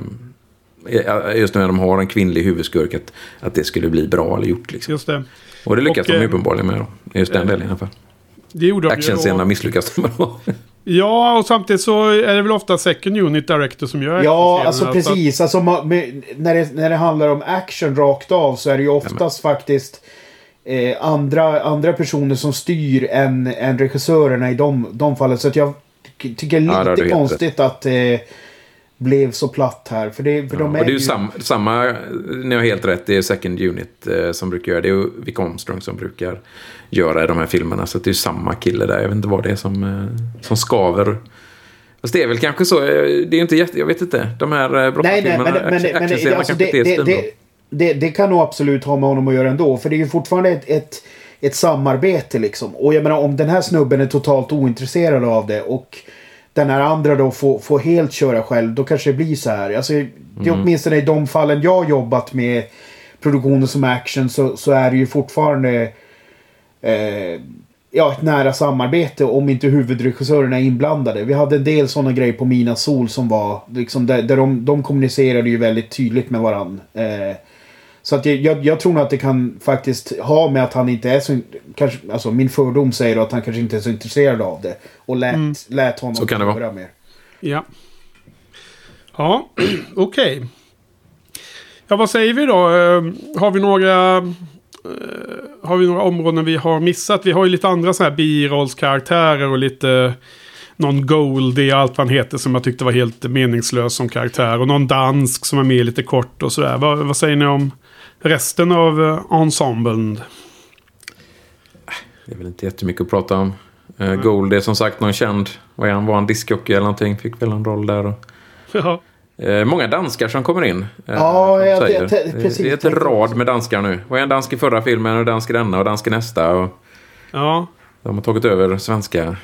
S2: just när de har en kvinnlig huvudskurk. Att, att det skulle bli bra eller gjort liksom.
S1: Just det.
S2: Och det lyckas
S1: Och,
S2: de
S1: eh,
S2: uppenbarligen med då. Just den delen i alla fall.
S1: Det gjorde de ju.
S2: Actionscenerna misslyckas de med då.
S1: Ja, och samtidigt så är det väl ofta second unit director som gör
S3: Ja, alltså precis. Alltså, när, det, när det handlar om action rakt av så är det ju oftast faktiskt eh, andra, andra personer som styr än, än regissörerna i de, de fallen. Så att jag ty- tycker det
S2: Ja, det
S3: är lite
S2: helt
S3: konstigt att det blev så platt här. För, det, för de
S2: och
S3: är
S2: det är ju samma, samma, ni har helt rätt, det är Second Unit eh, som brukar göra det. Det är Vic Armstrong som brukar göra de här filmerna. Så det är ju samma kille där. Jag vet inte vad det är som, eh, som skaver. Fast det är väl kanske så, eh, det är inte jätte, jag vet inte. De här eh,
S3: men,
S2: actionscenerna
S3: alltså,
S2: kanske
S3: det,
S2: inte är
S3: det, det, det kan nog absolut ha med honom att göra ändå. För det är ju fortfarande ett, ett, ett samarbete liksom. Och jag menar om den här snubben är totalt ointresserad av det och den här andra då får, får helt köra själv. Då kanske det blir så här. Alltså, det är
S2: Mm.
S3: åtminstone i de fallen jag har jobbat med produktioner som action så, så är det ju fortfarande eh, ja, ett nära samarbete om inte huvudregissörerna är inblandade. Vi hade en del sådana grejer på Mina Sol som var liksom där, där de, de kommunicerade ju väldigt tydligt med varandra. Eh, så att jag, jag, jag tror nog att det kan faktiskt ha med att han inte är så... Kanske, alltså min fördom säger då att han kanske inte är så intresserad av det. Och lät, lät honom
S2: Så kan det vara.
S3: mer.
S1: Ja. Ja, okej. Ja, vad säger vi då? Eh, Har vi några... eh, Har vi några områden vi har missat? Vi har ju lite andra sådana här birollskaraktärer och lite... Någon Goldie allt vad han heter som jag tyckte var helt meningslös som karaktär. Och någon dansk som är med lite kort och sådär. Vad, vad säger ni om resten av eh, ensemblen?
S2: Det är väl inte jättemycket att prata om. Uh, Gold är som sagt någon känd, vad är han, var han diskjockey eller någonting? Fick väl en roll där. Och,
S1: Ja,
S2: Eh, många danskar som kommer in. eh,
S3: Ja, jag- jag- jag- precis.
S2: det är ett rad med danskar nu. Var en dansk i förra filmen och dansk i denna och dansk i nästa. Och
S1: ja.
S2: de har tagit över svenska.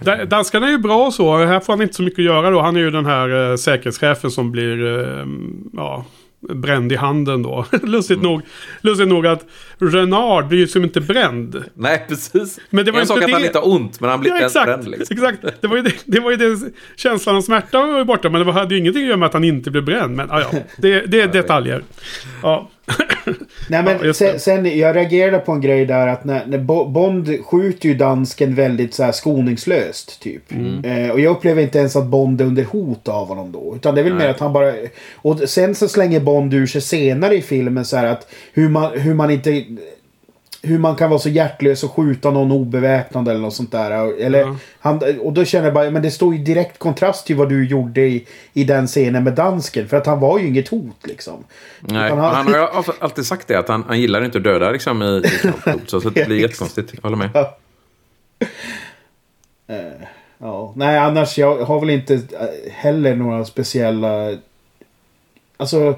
S1: Da- Danskarna är ju bra så. Här får han inte så mycket att göra då. Han är ju den här eh, säkerhetschefen som blir... Eh, ja, bränd i handen då. lustigt, nog, lustigt nog att Renard blir ju som inte bränd.
S2: Nej, precis.
S1: Men det var
S2: en
S1: inte
S2: sak att
S1: det-
S2: han inte har ont, men han blir
S1: Ja,
S2: inte
S1: exakt.
S2: bränd. Liksom.
S1: exakt. Det var ju det, det, var ju det känslan av smärta var ju borta. Men det hade ju ingenting att göra med att han inte blev bränd. Men ja, ja, det, det är detaljer. Ja.
S3: Nej
S1: Ja,
S3: men
S1: det.
S3: sen, sen, jag reagerade på en grej där att när, när Bo- Bond skjuter ju dansken väldigt så här skoningslöst typ.
S1: Mm.
S3: Eh, och jag upplever inte ens att Bond är under hot av honom då. Utan det är väl mer att han bara... Och sen så slänger Bond ur sig senare i filmen så här att hur man, hur man inte... Hur man kan vara så hjärtlös och skjuta någon obeväpnad eller något sånt där. Eller,
S1: Ja.
S3: han, och då känner jag bara, men det står ju direkt kontrast till vad du gjorde i, i den scenen med dansken. För att han var ju inget hot liksom.
S2: Nej,
S3: Utan
S2: han har ju alltid- sagt det, att han, han gillar inte att döda liksom, i, i kampblod. Så, så det blir jättekonstigt. Jag håller med.
S3: Ja. Eh, ja. Nej, annars jag har väl inte eh, heller några speciella... Alltså...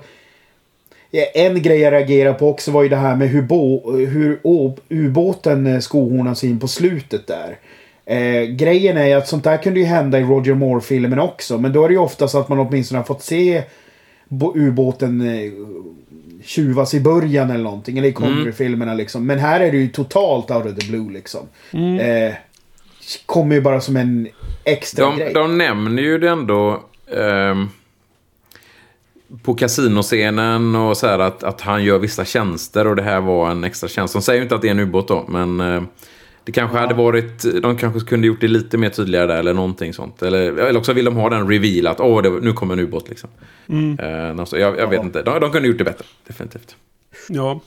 S3: ja, En grej jag reagerade på också var ju det här med hur, bo, hur ubåten eh, skohornas in på slutet där. Eh, grejen är ju att sånt där kunde ju hända i Roger Moore-filmen också. Men då är det ju ofta så att man åtminstone har fått se ubåten eh, tjuvas i början eller någonting. Eller i Connery-filmerna liksom. Men här är det ju totalt out of the blue liksom. Eh, kommer ju bara som en extra
S2: De,
S3: grej.
S2: de nämner ju det ändå ehm, på kasinoscenen och så här att, att han gör vissa tjänster och det här var en extra tjänst. De säger ju inte att det är en ubåt då, men eh, det kanske hade varit, de kanske kunde gjort det lite mer tydligare där eller någonting sånt. Eller, eller också vill de ha den reveal att åh, det, nu kommer en ubåt liksom. Eh, alltså, jag, jag vet inte, de, de kunde gjort det bättre, definitivt.
S1: Ja.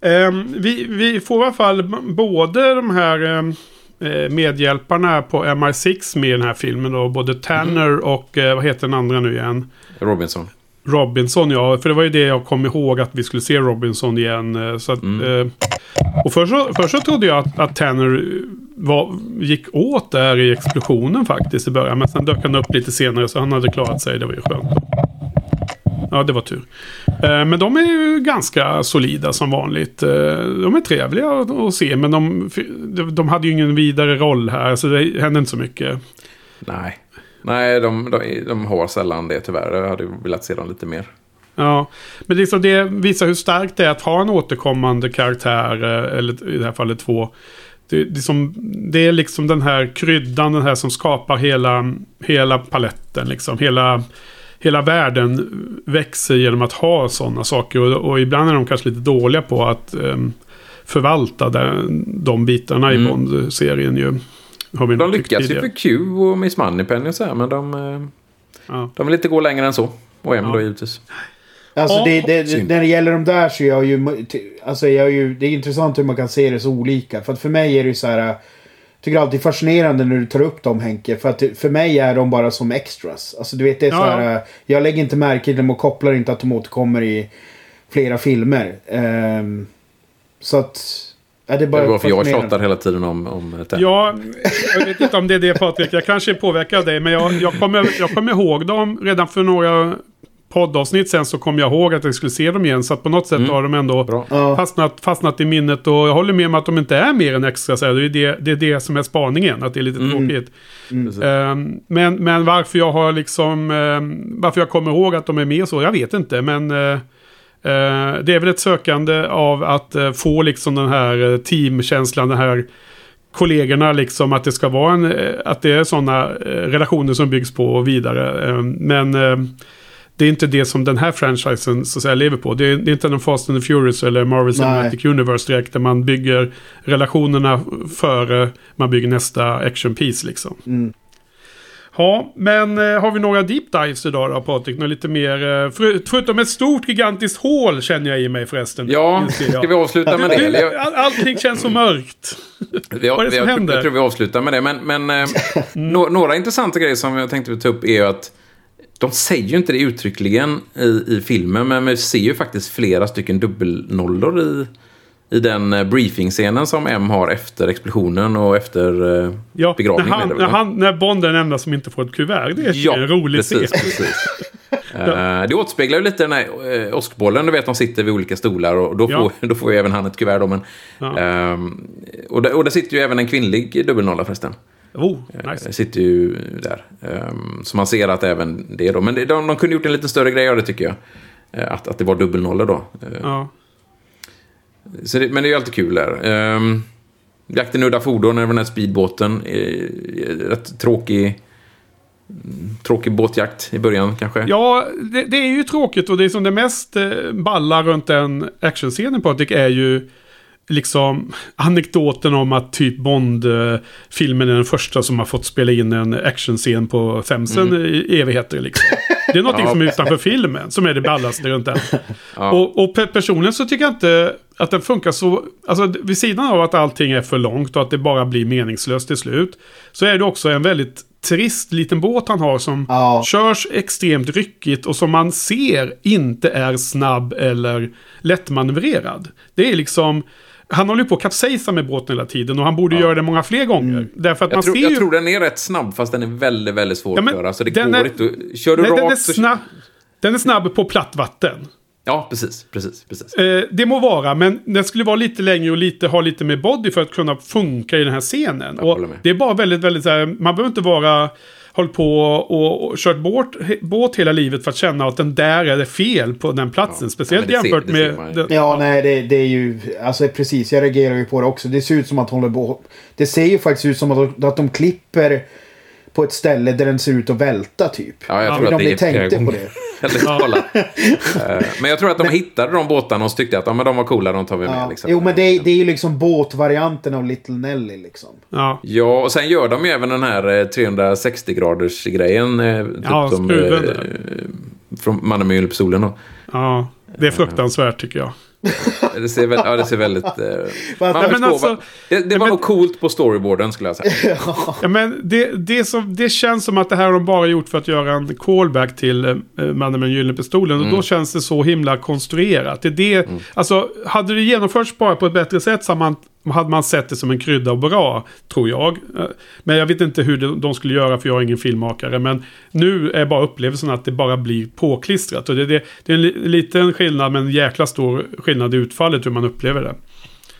S1: Ehm, vi, vi får i alla fall både de här ehm, eh, medhjälparna på MI6 med i den här filmen. Då, både Tanner och eh, vad heter den andra nu igen?
S2: Robinson.
S1: Robinson, ja. För det var ju det jag kom ihåg att vi skulle se Robinson igen. eh, Så att, eh, och först så, först så trodde jag att, att Tanner eh, var, gick åt där i explosionen faktiskt i början. Men sen dök han upp lite senare så han hade klarat sig. Det var ju skönt. Ja, det var tur. Men de är ju ganska solida som vanligt. De är trevliga att att se, men de, de hade ju ingen vidare roll här. Så det hände inte så mycket.
S2: Nej. Nej, de, de, de har sällan det tyvärr. Jag hade velat se dem lite mer.
S1: Ja, men liksom det visar hur starkt det är att ha en återkommande karaktär, eh, eller i det här fallet två. Det, det, är som, det är liksom den här kryddan, den här som skapar hela, hela paletten. Liksom. Hela, hela världen växer genom att ha sådana saker. Och, och ibland är de kanske lite dåliga på att um, förvalta den, de bitarna i
S2: Mm.
S1: Bond-serien ju. Har vi
S2: De lyckas ju för Q och Miss Moneypenny och så här, men de, eh,
S1: Ja.
S2: de vill inte gå längre än så. Och M
S1: Ja.
S2: då givetvis.
S3: Alltså
S1: Ja,
S3: det, det,
S2: synd.
S3: när det gäller de där så är jag ju... Alltså jag är ju... Det är intressant hur man kan se det så olika. För att för mig är det ju så här... Jag tycker alltid fascinerande när du tar upp dem Henke. För att det- för mig är de bara som extras. Alltså du vet det är så
S1: Ja,
S3: här... Jag lägger inte märke till dem och kopplar inte att de återkommer i flera filmer. Ehm, så att... Ja, det är
S2: Det
S3: bara
S2: är varför jag
S3: fascinerande.
S2: tjatar hela tiden om, om det.
S1: Ja, jag vet inte om det är det Patrik. Jag kanske påverkar dig. Men jag, jag, kommer, jag kommer ihåg dem redan för några poddavsnitt sen så kom jag ihåg att jag skulle se dem igen. Så att på något sätt har de ändå
S2: Bra.
S1: Fastnat, fastnat i minnet. Och jag håller med om att de inte är mer än extra. Så här. det, är det, det är det som är spaningen. Att det är lite tråkigt.
S2: Precis.
S1: Ehm, men, men varför jag har liksom... ehm, varför jag kommer ihåg att de är med så, jag vet inte. Men... eh, det är väl ett sökande av att eh, få liksom den här eh, teamkänslan, den här kollegorna liksom att det ska vara en, eh, att det är sådana eh, relationer som byggs på och vidare. Eh, Men eh, det är inte det som den här franchisen så att säga lever på. Det är, det är inte en Fast and the Furious eller Marvel Cinematic Universe direkt där man bygger relationerna före man bygger nästa action piece liksom.
S3: Mm.
S1: Ja, men eh, har vi några deep dives idag då Patrik? Något lite mer, eh, för, förutom ett stort gigantiskt hål känner jag i mig förresten.
S2: Ja, ska vi avsluta med det? eller?
S1: All, allting känns så mörkt.
S2: Vi,
S1: Vad är det som
S2: jag,
S1: händer?
S2: jag tror vi avslutar med det. Men, men eh, nå- några intressanta grejer som jag tänkte ta upp är ju att de säger ju inte det uttryckligen i, i filmen, men vi ser ju faktiskt flera stycken dubbelnollor i, i den eh, briefingscenen som M har efter explosionen och efter eh,
S1: Ja, när,
S2: begravningen.
S1: han, när,
S2: va?
S1: han, när Bond är den enda som inte får ett kuvert. Det är
S2: Ja,
S1: en rolig
S2: precis,
S1: scen.
S2: precis. Eh, det återspeglar ju lite den här uh, åskbollen, du vet, de sitter vid olika stolar och då
S1: Ja.
S2: får, då får ju även han ett kuvert. Då, men,
S1: Ja.
S2: ehm, och, där, och där sitter ju även en kvinnlig dubbelnolla förresten.
S1: Oh,
S2: Eh,
S1: nice.
S2: Sitter ju där. Ehm, så man ser att även det då. Men de, de kunde gjort en lite större grej av det tycker jag. eh, att, att det var dubbelnollor då. Eh,
S1: Ja.
S2: Så det, men det är ju alltid kul där. Ehm, Jakten udda fordon, även den här speedbåten. Ehm, rätt tråkig, mm, tråkig båtjakt i början kanske.
S1: Ja, det, det är ju tråkigt och det som det mest eh, balla runt den actionscenen Patrik är ju liksom anekdoten om att typ Bond-filmen är den första som har fått spela in en actionscen på femsen i evigheter liksom. Det är någonting
S2: Ja.
S1: som är utanför filmen som är det ballaste runt den.
S2: Ja.
S1: Och, och pe- personligen så tycker jag inte att den funkar så... Alltså vid sidan av att allting är för långt och att det bara blir meningslöst till slut. Så är det också en väldigt trist liten båt han har som
S3: Ja.
S1: körs extremt ryckigt och som man ser inte är snabb eller lättmanövrerad. Det är liksom... Han håller ju på att kapsejsa med båten hela tiden och han borde göra det många fler gånger. Därför att man
S2: Jag, tror,
S1: ser
S2: jag
S1: ju...
S2: tror den är rätt snabb fast den är väldigt, väldigt svår
S1: Ja,
S2: att köra. Så det går
S1: är-
S2: inte. Kör du
S1: Nej, den, är
S2: rakt så...
S1: snabb, den är snabb på platt vatten.
S2: Ja, precis. precis, precis.
S1: Eh, det må vara, men den skulle vara lite längre och lite, ha lite mer body för att kunna funka i den här scenen. Och det är bara väldigt, väldigt så här, man behöver inte vara hållit på och, och kört båt, båt hela livet för att känna att den där är det fel på den platsen.
S2: Ja.
S1: Speciellt
S2: Ja,
S1: jämfört
S2: ser
S1: med... den-
S3: Ja, nej, det, det är ju... Alltså precis, jag reagerar ju på det också. Det ser ut som att hon håller på... Det ser ju faktiskt ut som att, att de klipper på ett ställe där den ser ut att välta typ.
S2: Ja, jag tror
S3: inte
S2: att
S3: om
S2: det är
S3: tänkte på det.
S2: Eller kolla. Eh, Men jag tror att de hittade de båtarna och tyckte att ja, men de var coola, de tar vi med.
S3: Ja.
S2: Liksom.
S3: Jo, men det, är- det är ju liksom båtvarianten av Little Nelly liksom.
S1: Ja.
S2: Ja, och sen gör de ju även den här 360-graders grejen. eh, Typ
S1: Ja,
S2: som,
S1: skruven
S2: eh, från Mannen med julpistolen då.
S1: ja, det är fruktansvärt tycker jag.
S2: Det ser, väl, ja, det ser väldigt... Eh, man förstår
S1: alltså-
S2: vad, det det var
S1: men-
S2: nog coolt på storyboarden skulle jag säga.
S1: Ja, men det, det, som, det känns som att det här har de bara gjort för att göra en callback till eh, Mannen med den gyllene pistolen. Och då känns det så himla konstruerat. Det är det, Alltså, hade det genomförts bara på ett bättre sätt så hade man, hade man sett det som en krydda och bra, tror jag. Eh, Men jag vet inte hur de, skulle göra för jag är ingen filmmakare. Men nu är bara upplevelsen att det bara blir påklistrat. Och det, det, det är en li, liten skillnad men en jäkla stor skillnad i utfallet hur man upplever det.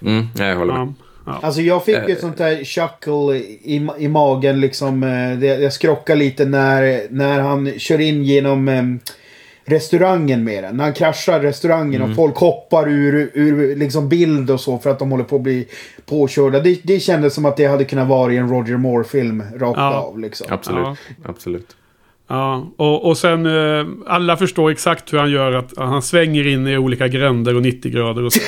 S2: Mm, nej, jag håller med.
S1: Ja, ja.
S3: Alltså jag fick ju ett sånt där chuckle i, i magen liksom. eh, Det, jag skrockar lite när, när han kör in genom eh, restaurangen med den. När han kraschar restaurangen och folk hoppar ur, ur liksom bild och så för att de håller på att bli påkörda. Det, det kändes som att det hade kunnat vara i en Roger Moore-film rakt
S1: Ja.
S3: av liksom.
S2: Absolut.
S1: Ja.
S2: Absolut.
S1: Ja, och, och sen eh, alla förstår exakt hur han gör att han svänger in i olika gränder och 90 grader och så.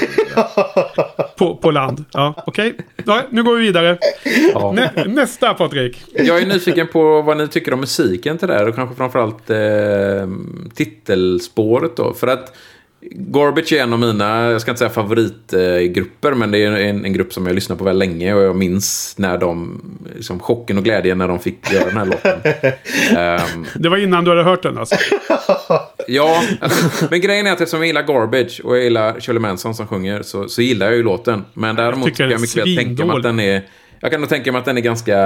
S1: på, på land. Ja, okej. Ja, nu går vi vidare.
S2: Ja.
S1: Nä, nästa Patrik.
S2: Jag är nyfiken på vad ni tycker om musiken till det här och kanske framförallt eh, titelspåret då. För att Garbage är en av mina, jag ska inte säga favoritgrupper, men det är en, en grupp som jag lyssnat på väldigt länge och jag minns när de, liksom chocken och glädjen när de fick göra den här låten. Ehm,
S1: Det var innan du hade hört den alltså.
S2: Ja, alltså, men grejen är att eftersom jag gillar Garbage och jag gillar Shirley Manson som sjunger så, så gillar jag ju låten. Men däremot
S1: tycker
S2: jag mycket väl tänka mig att den är... Jag kan nog tänka mig att den är ganska...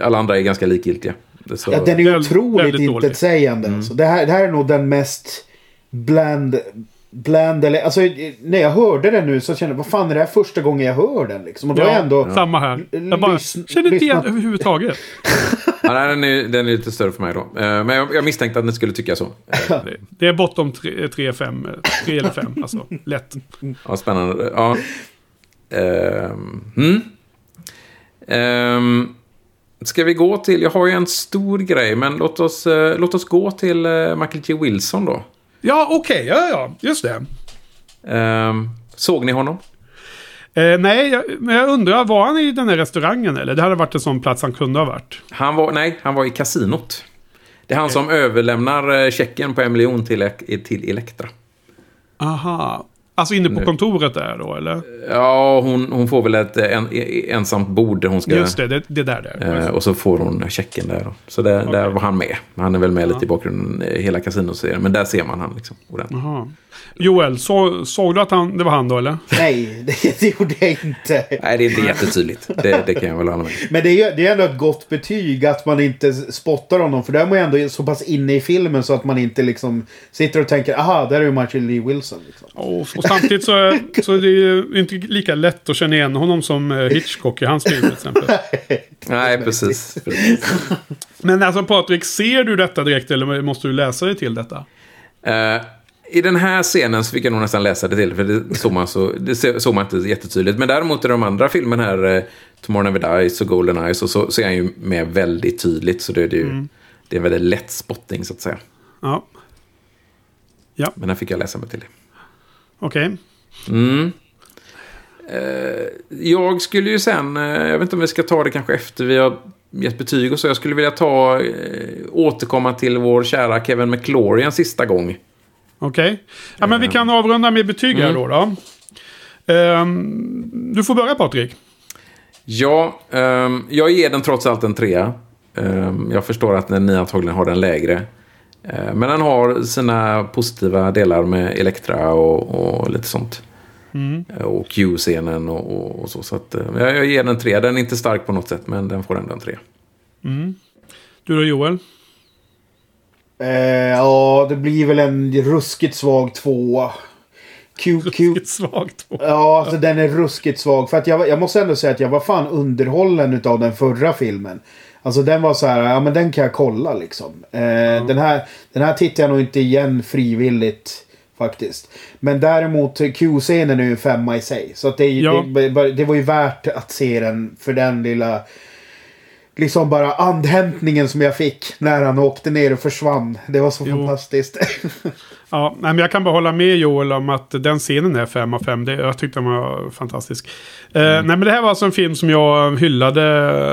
S2: Alla andra är ganska likgiltiga. Så,
S3: Ja, den är otroligt
S1: väldigt dålig.
S3: intetsägande. Alltså. Det, här, det här är nog den mest bland... Bland eller... Alltså när jag hörde den nu så kände jag vad fan är det här första gången jag hör den liksom? Och då är jag ändå...
S1: Samma här. Jag bara känner inte igen överhuvudtaget.
S2: ja, nej, den, är, den är lite större för mig då. Eh, Men jag, jag misstänkte att ni skulle tycka så. Eh,
S1: Det- är bortom 3, 5, 3 eller 5. Alltså, lätt.
S2: Ja, spännande. Ja. Ehm, mm. Ehm, ska vi gå till... Jag har ju en stor grej, men låt oss, eh, låt oss gå till Michael J. Wilson då.
S1: Ja, okej. ja, ja. Just det.
S2: Ehm, såg ni honom?
S1: Eh, nej, jag, men jag undrar, var han i den här restaurangen eller? Det hade varit en sån plats han kunde ha varit.
S2: Han var, nej, han var i kasinot. Det är han som överlämnar eh, checken på en miljon till, till Elektra.
S1: Aha. Alltså inne på
S2: Nu.
S1: kontoret där då, eller?
S2: Ja, hon, hon får väl ett en, ensamt bord där hon ska...
S1: Just det, det, det där där.
S2: Eh, och så får hon checken där. Då. Så där, där var han med. Han är väl med lite i bakgrunden eh, hela kasinoserien. Men där ser man han liksom. ordentligt.
S1: Aha. Joel, så, såg du att han, det var han då eller?
S3: Nej, det, det gjorde jag inte.
S2: Nej, det är inte jättetydligt. Det, det kan jag väl hålla med
S3: Men det är det är ändå ett gott betyg att man inte spottar honom. För där är man ju ändå så pass inne i filmen så att man inte liksom sitter och tänker aha, där är ju Michael Lee Wilson. Liksom.
S1: Och samtidigt så, är- så är det ju inte lika lätt att känna igen honom som eh, Hitchcock i hans film till exempel.
S2: Nej, precis.
S1: Men alltså Patrik, ser du detta direkt eller måste du läsa dig till detta?
S2: Eh, I den här scenen så fick jag nog nästan läsa det till, för det såg man, så, det såg man inte jättetydligt. Men däremot i de andra filmerna här, eh, Tomorrow Never Dies och Golden Eyes, och så, så är han ju med väldigt tydligt. Så det, är ju, det är en väldigt lätt spotting så att säga.
S1: Ja,
S2: Men här fick jag läsa mig till det.
S1: Okej.
S2: Mm. Eh, jag skulle ju sen, eh, jag vet inte om vi ska ta det kanske efter vi har gett betyg och så. Jag skulle vilja ta, eh, återkomma till vår kära Kevin McClory en sista gång.
S1: Okej. Ja, men vi kan avrunda med betyg här då. då. Ehm, du får börja Patrik.
S2: Ja, ehm, jag ger den trots allt en trea. Ehm, jag förstår att ni antagligen har den lägre. Ehm, men den har sina positiva delar med Elektra och, och lite sånt. Eh, Och Q-scenen och, och, och så. Så att, eh, jag, jag ger den en trea. Den är inte stark på något sätt, men den får ändå en trea.
S1: Du då Joel?
S3: Eh, ja, det blir väl en ruskigt svag tvåa. Q, Q,
S1: Vilket svagt. två.
S3: Ja, alltså den är ruskigt svag. För att jag, jag måste ändå säga att jag var fan underhållen av den förra filmen. Alltså den var så här, ja men den kan jag kolla liksom. Eh, den, här, den här tittar jag nog inte igen frivilligt. Faktiskt. Men däremot Q-scenen är ju en femma i sig. Så att det,
S1: Ja.
S3: det, det var ju värt att se den för den lilla... Liksom bara andhämtningen som jag fick när han åkte ner och försvann. Det var så
S1: Jo.
S3: fantastiskt.
S1: Ja, men jag kan bara hålla med Joel om att den scenen är 5 av 5. Det, jag tyckte den var fantastisk. Eh, nej, men det här var alltså en film som jag hyllade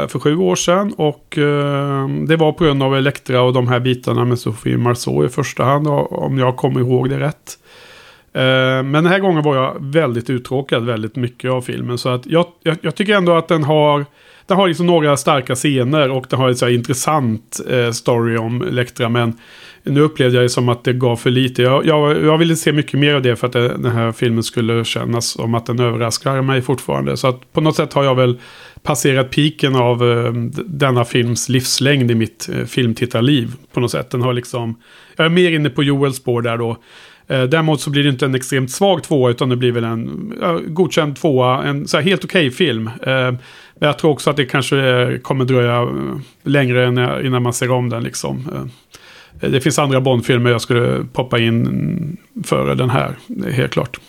S1: för sju år sedan. Och eh, det var på grund av Elektra och de här bitarna med Sofie Marceau i första hand. Om jag kommer ihåg det rätt. Eh, men den här gången var jag väldigt uttråkad väldigt mycket av filmen. Så att jag, jag, jag tycker ändå att den har... Den har liksom några starka scener och den har en så här intressant eh, story om Elektra. Men nu upplevde jag det som att det gav för lite. Jag, jag, jag ville se mycket mer av det för att det, den här filmen skulle kännas som att den överraskar mig fortfarande. Så att på något sätt har jag väl passerat piken av eh, denna films livslängd i mitt eh, filmtittarliv. På något sätt. Den har liksom... Jag är mer inne på Joels spår där då. Eh, däremot så blir det inte en extremt svag tvåa utan det blir väl en eh, godkänd tvåa. En så här helt okej film. Eh, men jag tror också att det kanske eh, kommer dröja eh, längre än, innan man ser om den liksom. Eh, det finns andra Bondfilmer jag skulle poppa in före den här. Helt klart.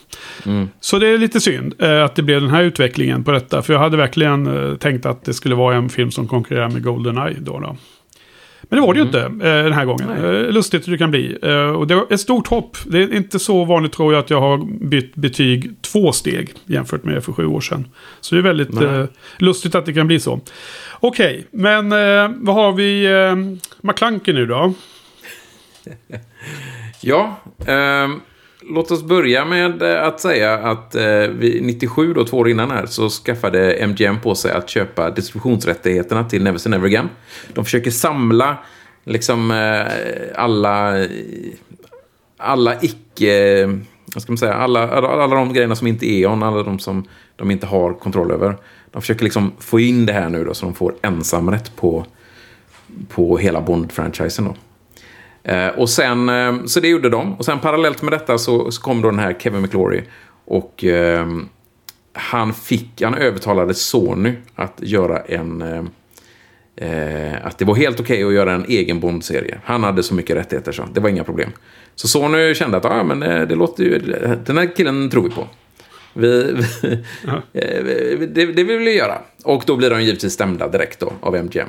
S1: Så det är lite synd eh, att det blev den här utvecklingen på detta. För jag hade verkligen eh, tänkt att det skulle vara en film som konkurrerar med Goldeneye då. då. Men det var det ju inte eh, den här gången. Eh, lustigt hur det kan bli. Och det var ett stort hopp. Det är inte så vanligt tror jag att jag har bytt betyg två steg jämfört med för sju år sedan. Så det är väldigt
S2: Nej.
S1: lustigt att det kan bli så. Okej, men eh, vad har vi McClunky nu då?
S2: Ja, ehm, låt oss börja med eh, att säga att eh, vi, 97, då, två år innan här, så skaffade MGM på sig att köpa distributionsrättigheterna till Never Say Never Again. De försöker samla liksom eh, alla, alla icke... Vad ska man säga? Alla, alla, alla de grejerna som inte är Eon, alla de som de inte har kontroll över. De försöker liksom få in det här nu då, så de får ensamrätt på, på hela Bond-franchisen. då. Eh, och sen, eh, så det gjorde de. Och sen parallellt med detta så, så kom då den här Kevin McClory. Och eh, han fick, han övertalade Sony att göra en... Eh, eh, att det var helt okej att göra en egen Bond-serie. Han hade så mycket rättigheter så det var inga problem. Så Sony kände att ah, men det, det låter ju, den här killen tror vi på. Vi, vi, det, det vill vi göra. Och då blir de givetvis stämda direkt då av MGM.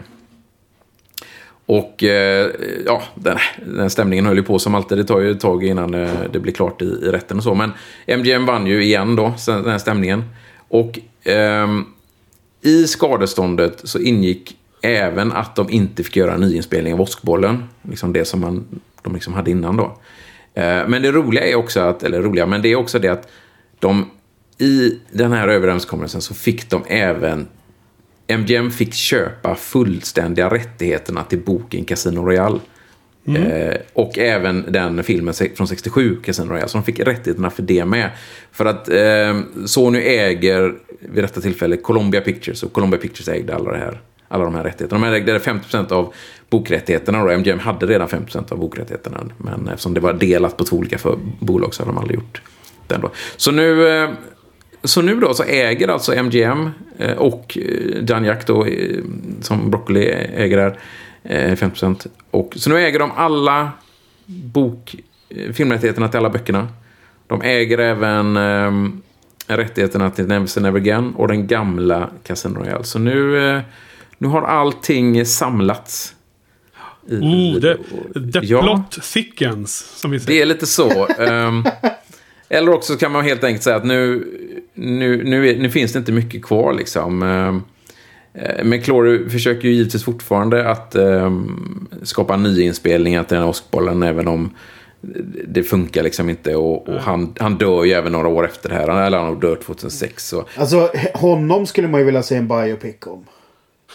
S2: Och eh, ja, den, den stämningen höll ju på som alltid. Det tar ju ett tag innan eh, det blir klart i, i rätten och så. Men MGM vann ju igen då, sen- den här stämningen. Och eh, i skadeståndet så ingick även att de inte fick göra en nyinspelning av Åskbollen. Liksom det som man, de liksom hade innan då. Eh, men det roliga är också att, eller roliga, men det är också det att de i den här överenskommelsen så fick de även MGM fick köpa fullständiga rättigheterna till boken Casino Royale. Eh, och även den filmen från 67, Casino Royale. Så de fick rättigheterna för det med. För att eh, Sony äger vid detta tillfälle Columbia Pictures. Och Columbia Pictures ägde alla, det här, alla de här rättigheterna. De ägde 50% av bokrättigheterna. Och MGM hade redan 50% av bokrättigheterna. Men eftersom det var delat på två olika för bolag så hade de aldrig gjort den då. Så nu... Eh, så nu då så äger alltså MGM eh, och eh, Janjak då, eh, som Broccoli äger där, eh, 50%. Och, så nu äger de alla bok, eh, filmrättigheterna till alla böckerna. De äger även eh, rättigheterna till Never Never Again och den gamla Casino Royale. Så nu, eh, nu har allting samlats. i-
S1: Oh, the, the
S2: Ja.
S1: plot thickens, som vi säger.
S2: Det är lite så. Ehm, eller också kan man helt enkelt säga att nu, nu, nu, nu finns det inte mycket kvar. Liksom. Ehm, eh, men Clory försöker ju givetvis fortfarande att um, skapa nyinspelningar till den här åskbollen även om det funkar liksom inte. Och, och han, han dör ju även några år efter det här. Eller han dör 2006. Så.
S3: Alltså honom skulle man ju vilja se en biopic om.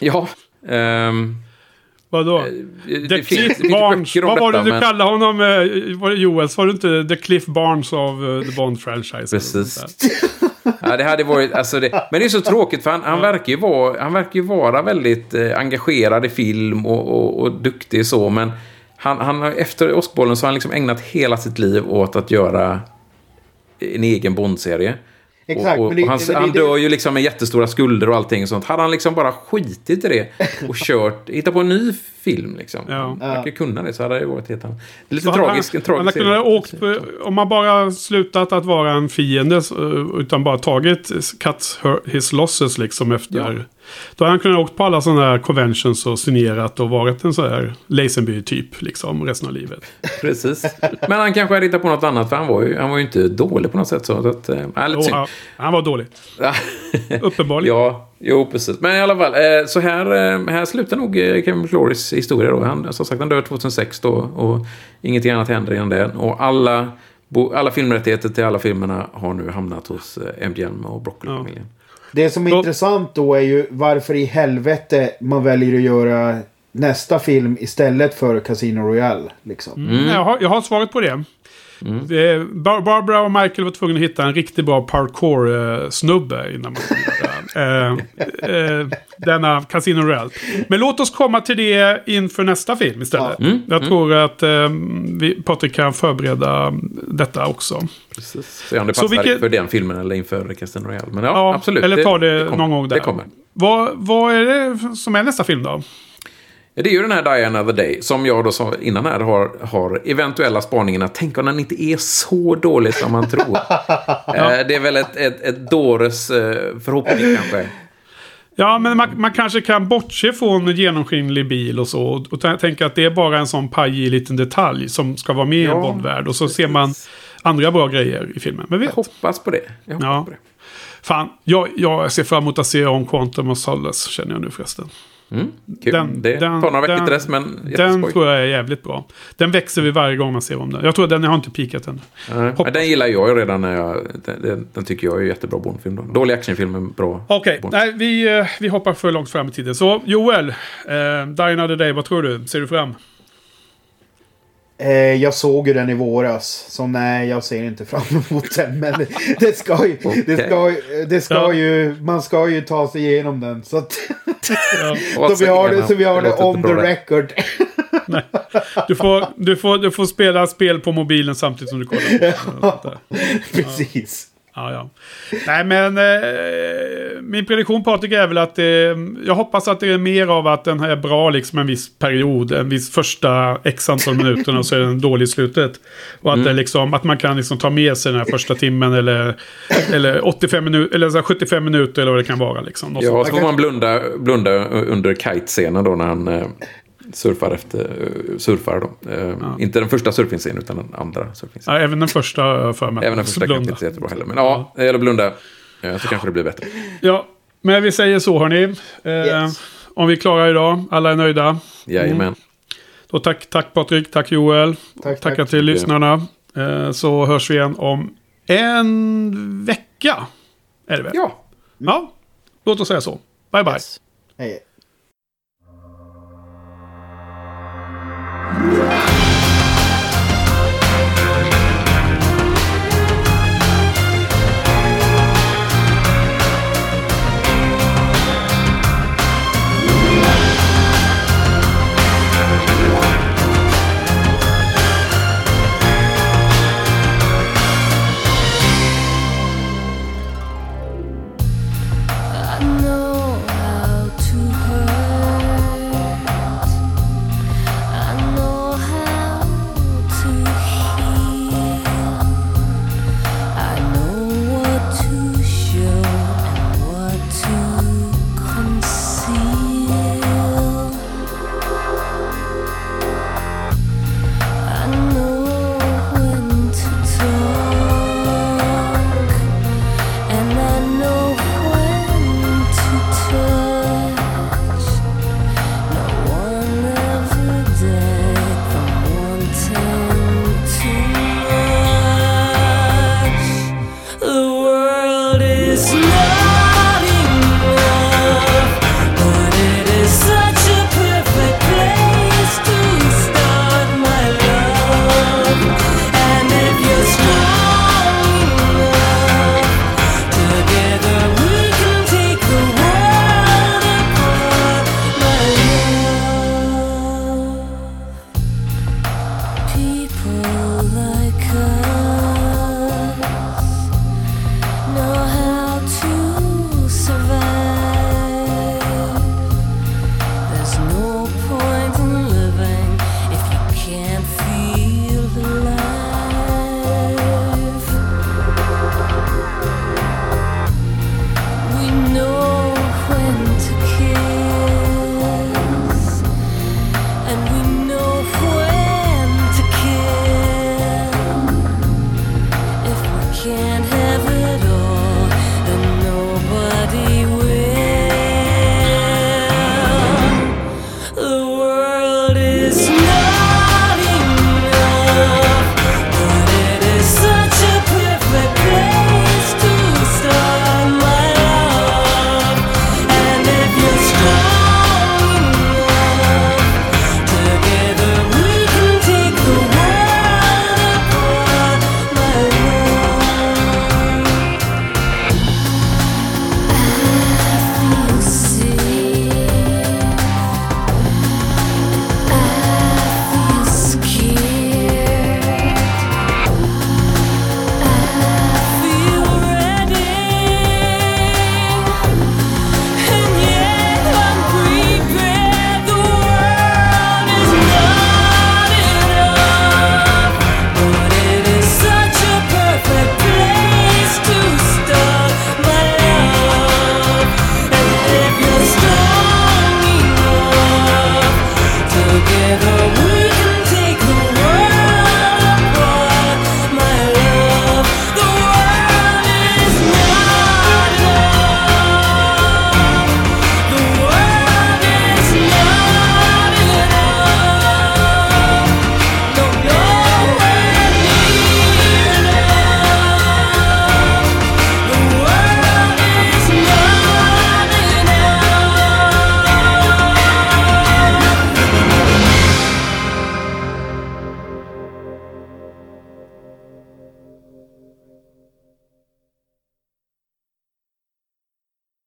S2: Ja. ehm,
S1: Vadå?
S2: det
S1: The Cliff Barnes. Vad var det du
S2: men-
S1: kallade honom? eh, Var det Joel? Var det inte The Cliff Barnes av eh, The Bond-franchise?
S2: Precis. Ja, det hade varit, alltså det, men det är så tråkigt för han, han, verkar, ju vara, han verkar ju vara väldigt eh, engagerad i film och, och, och duktig så. Men han, han, efter Åskbollen så har han liksom ägnat hela sitt liv åt att göra en egen Bond-serie.
S3: Exakt,
S2: och, och,
S3: men det-
S2: och han,
S3: det- det-
S2: han
S3: det-
S2: dör ju liksom med jättestora skulder och allting sånt. Hade han liksom bara skitit i det och kört, hittat på en ny film liksom.
S1: Ja.
S2: Han verkar kunna det så hade det varit helt annat. Det är lite
S1: Så
S2: tragiskt, en
S1: han, han har
S2: tragisk
S1: kunnat
S2: serie.
S1: åkt på, Om man bara slutat att vara en fiende utan bara tagit cut his losses liksom efter. Då har han kunnat åkt på alla sådana här conventions och signerat och varit en sån här Lazenby-typ liksom resten av livet.
S2: Precis. Men han kanske hade hittat på något annat, för han var ju, han var ju inte dålig på något sätt. Så att, äh, synd.
S1: han, han var dålig. Uppenbarligen.
S2: ja, jo, precis. Men i alla fall, eh, så här, eh, här slutar nog Kevin Flores historia då. Han, som sagt, han dör 2006 då och ingenting annat händer innan det. Och alla, alla filmrättigheter till alla filmerna har nu hamnat hos MGM och Broccoli-familjen.
S3: Det som är
S1: Då-
S3: intressant då är ju varför i helvete man väljer att göra nästa film istället för Casino Royale. Liksom.
S1: Mm. Jag, har, jag har svaret på det. Bar- Barbara och Michael var tvungna att hitta en riktigt bra parkour-snubbe innan man eh, eh, denna Casino Royale. Men låt oss komma till det inför nästa film istället. Jag tror att eh, vi, Patrik kan förbereda detta också.
S2: Precis. Se om det passar
S1: vilket-
S2: för den filmen eller inför Casino Royale. Men ja,
S1: Ja,
S2: absolut.
S1: eller ta det,
S2: kommer.
S1: någon gång där.
S2: Det kommer.
S1: Vad, vad är det som är nästa film då?
S2: Ja, Det är ju den här Die Another Day som jag då sa innan här har, har eventuella spaningarna. Tänk om den inte är så dålig som man tror. Eh, Det är väl ett, ett, ett dåres eh, förhoppning kanske.
S1: Ja, men man, man kanske kan bortse från en genomskinlig bil och så. Och t- tänka att det är bara en sån pajig liten detalj som ska vara med i en
S2: Ja,
S1: Bondvärld. Och så ser man andra bra grejer i filmen. Men
S2: Jag
S1: vet.
S2: hoppas på det. Jag hoppas
S1: Ja.
S2: på det.
S1: Fan, jag, jag ser fram emot att se om Quantum of Solace känner jag nu förresten.
S2: Mm, kul.
S1: Den-
S2: det
S1: den-
S2: tar några veckor till dess, men
S1: Den tror jag är jävligt bra. Den växer vi varje gång man ser om den. Jag tror att den har inte peakat än.
S2: Nej, men den gillar jag ju redan när jag... Den, den, tycker jag är jättebra Bondfilm. Då. Dålig actionfilm, men bra.
S1: Okej, nej, vi, eh, vi hoppar för långt fram i tiden. Så Joel, eh, Die Another Day, vad tror du? Ser du fram?
S3: Eh, jag såg ju den i våras. Så nej, jag ser inte fram emot den. Men det ska ju... Det ska, ju- det ska
S1: Ja.
S3: ju man ska ju ta sig igenom den. Så, att, så vi har det, så vi har det
S2: låter
S3: on the
S2: det.
S3: record.
S1: Du får, du, får, du får spela spel på mobilen samtidigt som du kollar.
S3: Precis.
S1: Ja, ja. Nej, men eh, min prediktion Patrik är väl att eh, jag hoppas att det är mer av att den här är bra liksom en viss period, en viss första x antal minuterna och så är den dålig i slutet. Och att,
S2: Mm.
S1: det liksom, att man kan liksom ta med sig den här första timmen eller, eller 85 minuter, eller så här 75 minuter eller vad det kan vara. Liksom.
S2: Ja, så får man blunda, blunda under kite-scenen då när han eh, surfar efter... eh, surfar då. Eh, Inte den första surfingscenen utan den andra surfingscenen.
S1: ja, även den första för mig.
S2: Även den första kanske
S1: Blunda.
S2: inte är jättebra heller. Men ja, eller blunda. Ja, så kanske det blir bättre.
S1: Ja, men vi säger så hörni. Eh,
S3: Yes.
S1: Om vi klarar idag, alla är nöjda.
S2: Jajamän.
S1: Då tack, tack Patrik, tack Joel.
S3: Tack,
S1: Tackar
S3: tack.
S1: till lyssnarna. Eh, så hörs vi igen om en vecka. Är det väl?
S2: Ja.
S1: Ja, låt oss säga så. Bye bye.
S3: Hej. Yeah.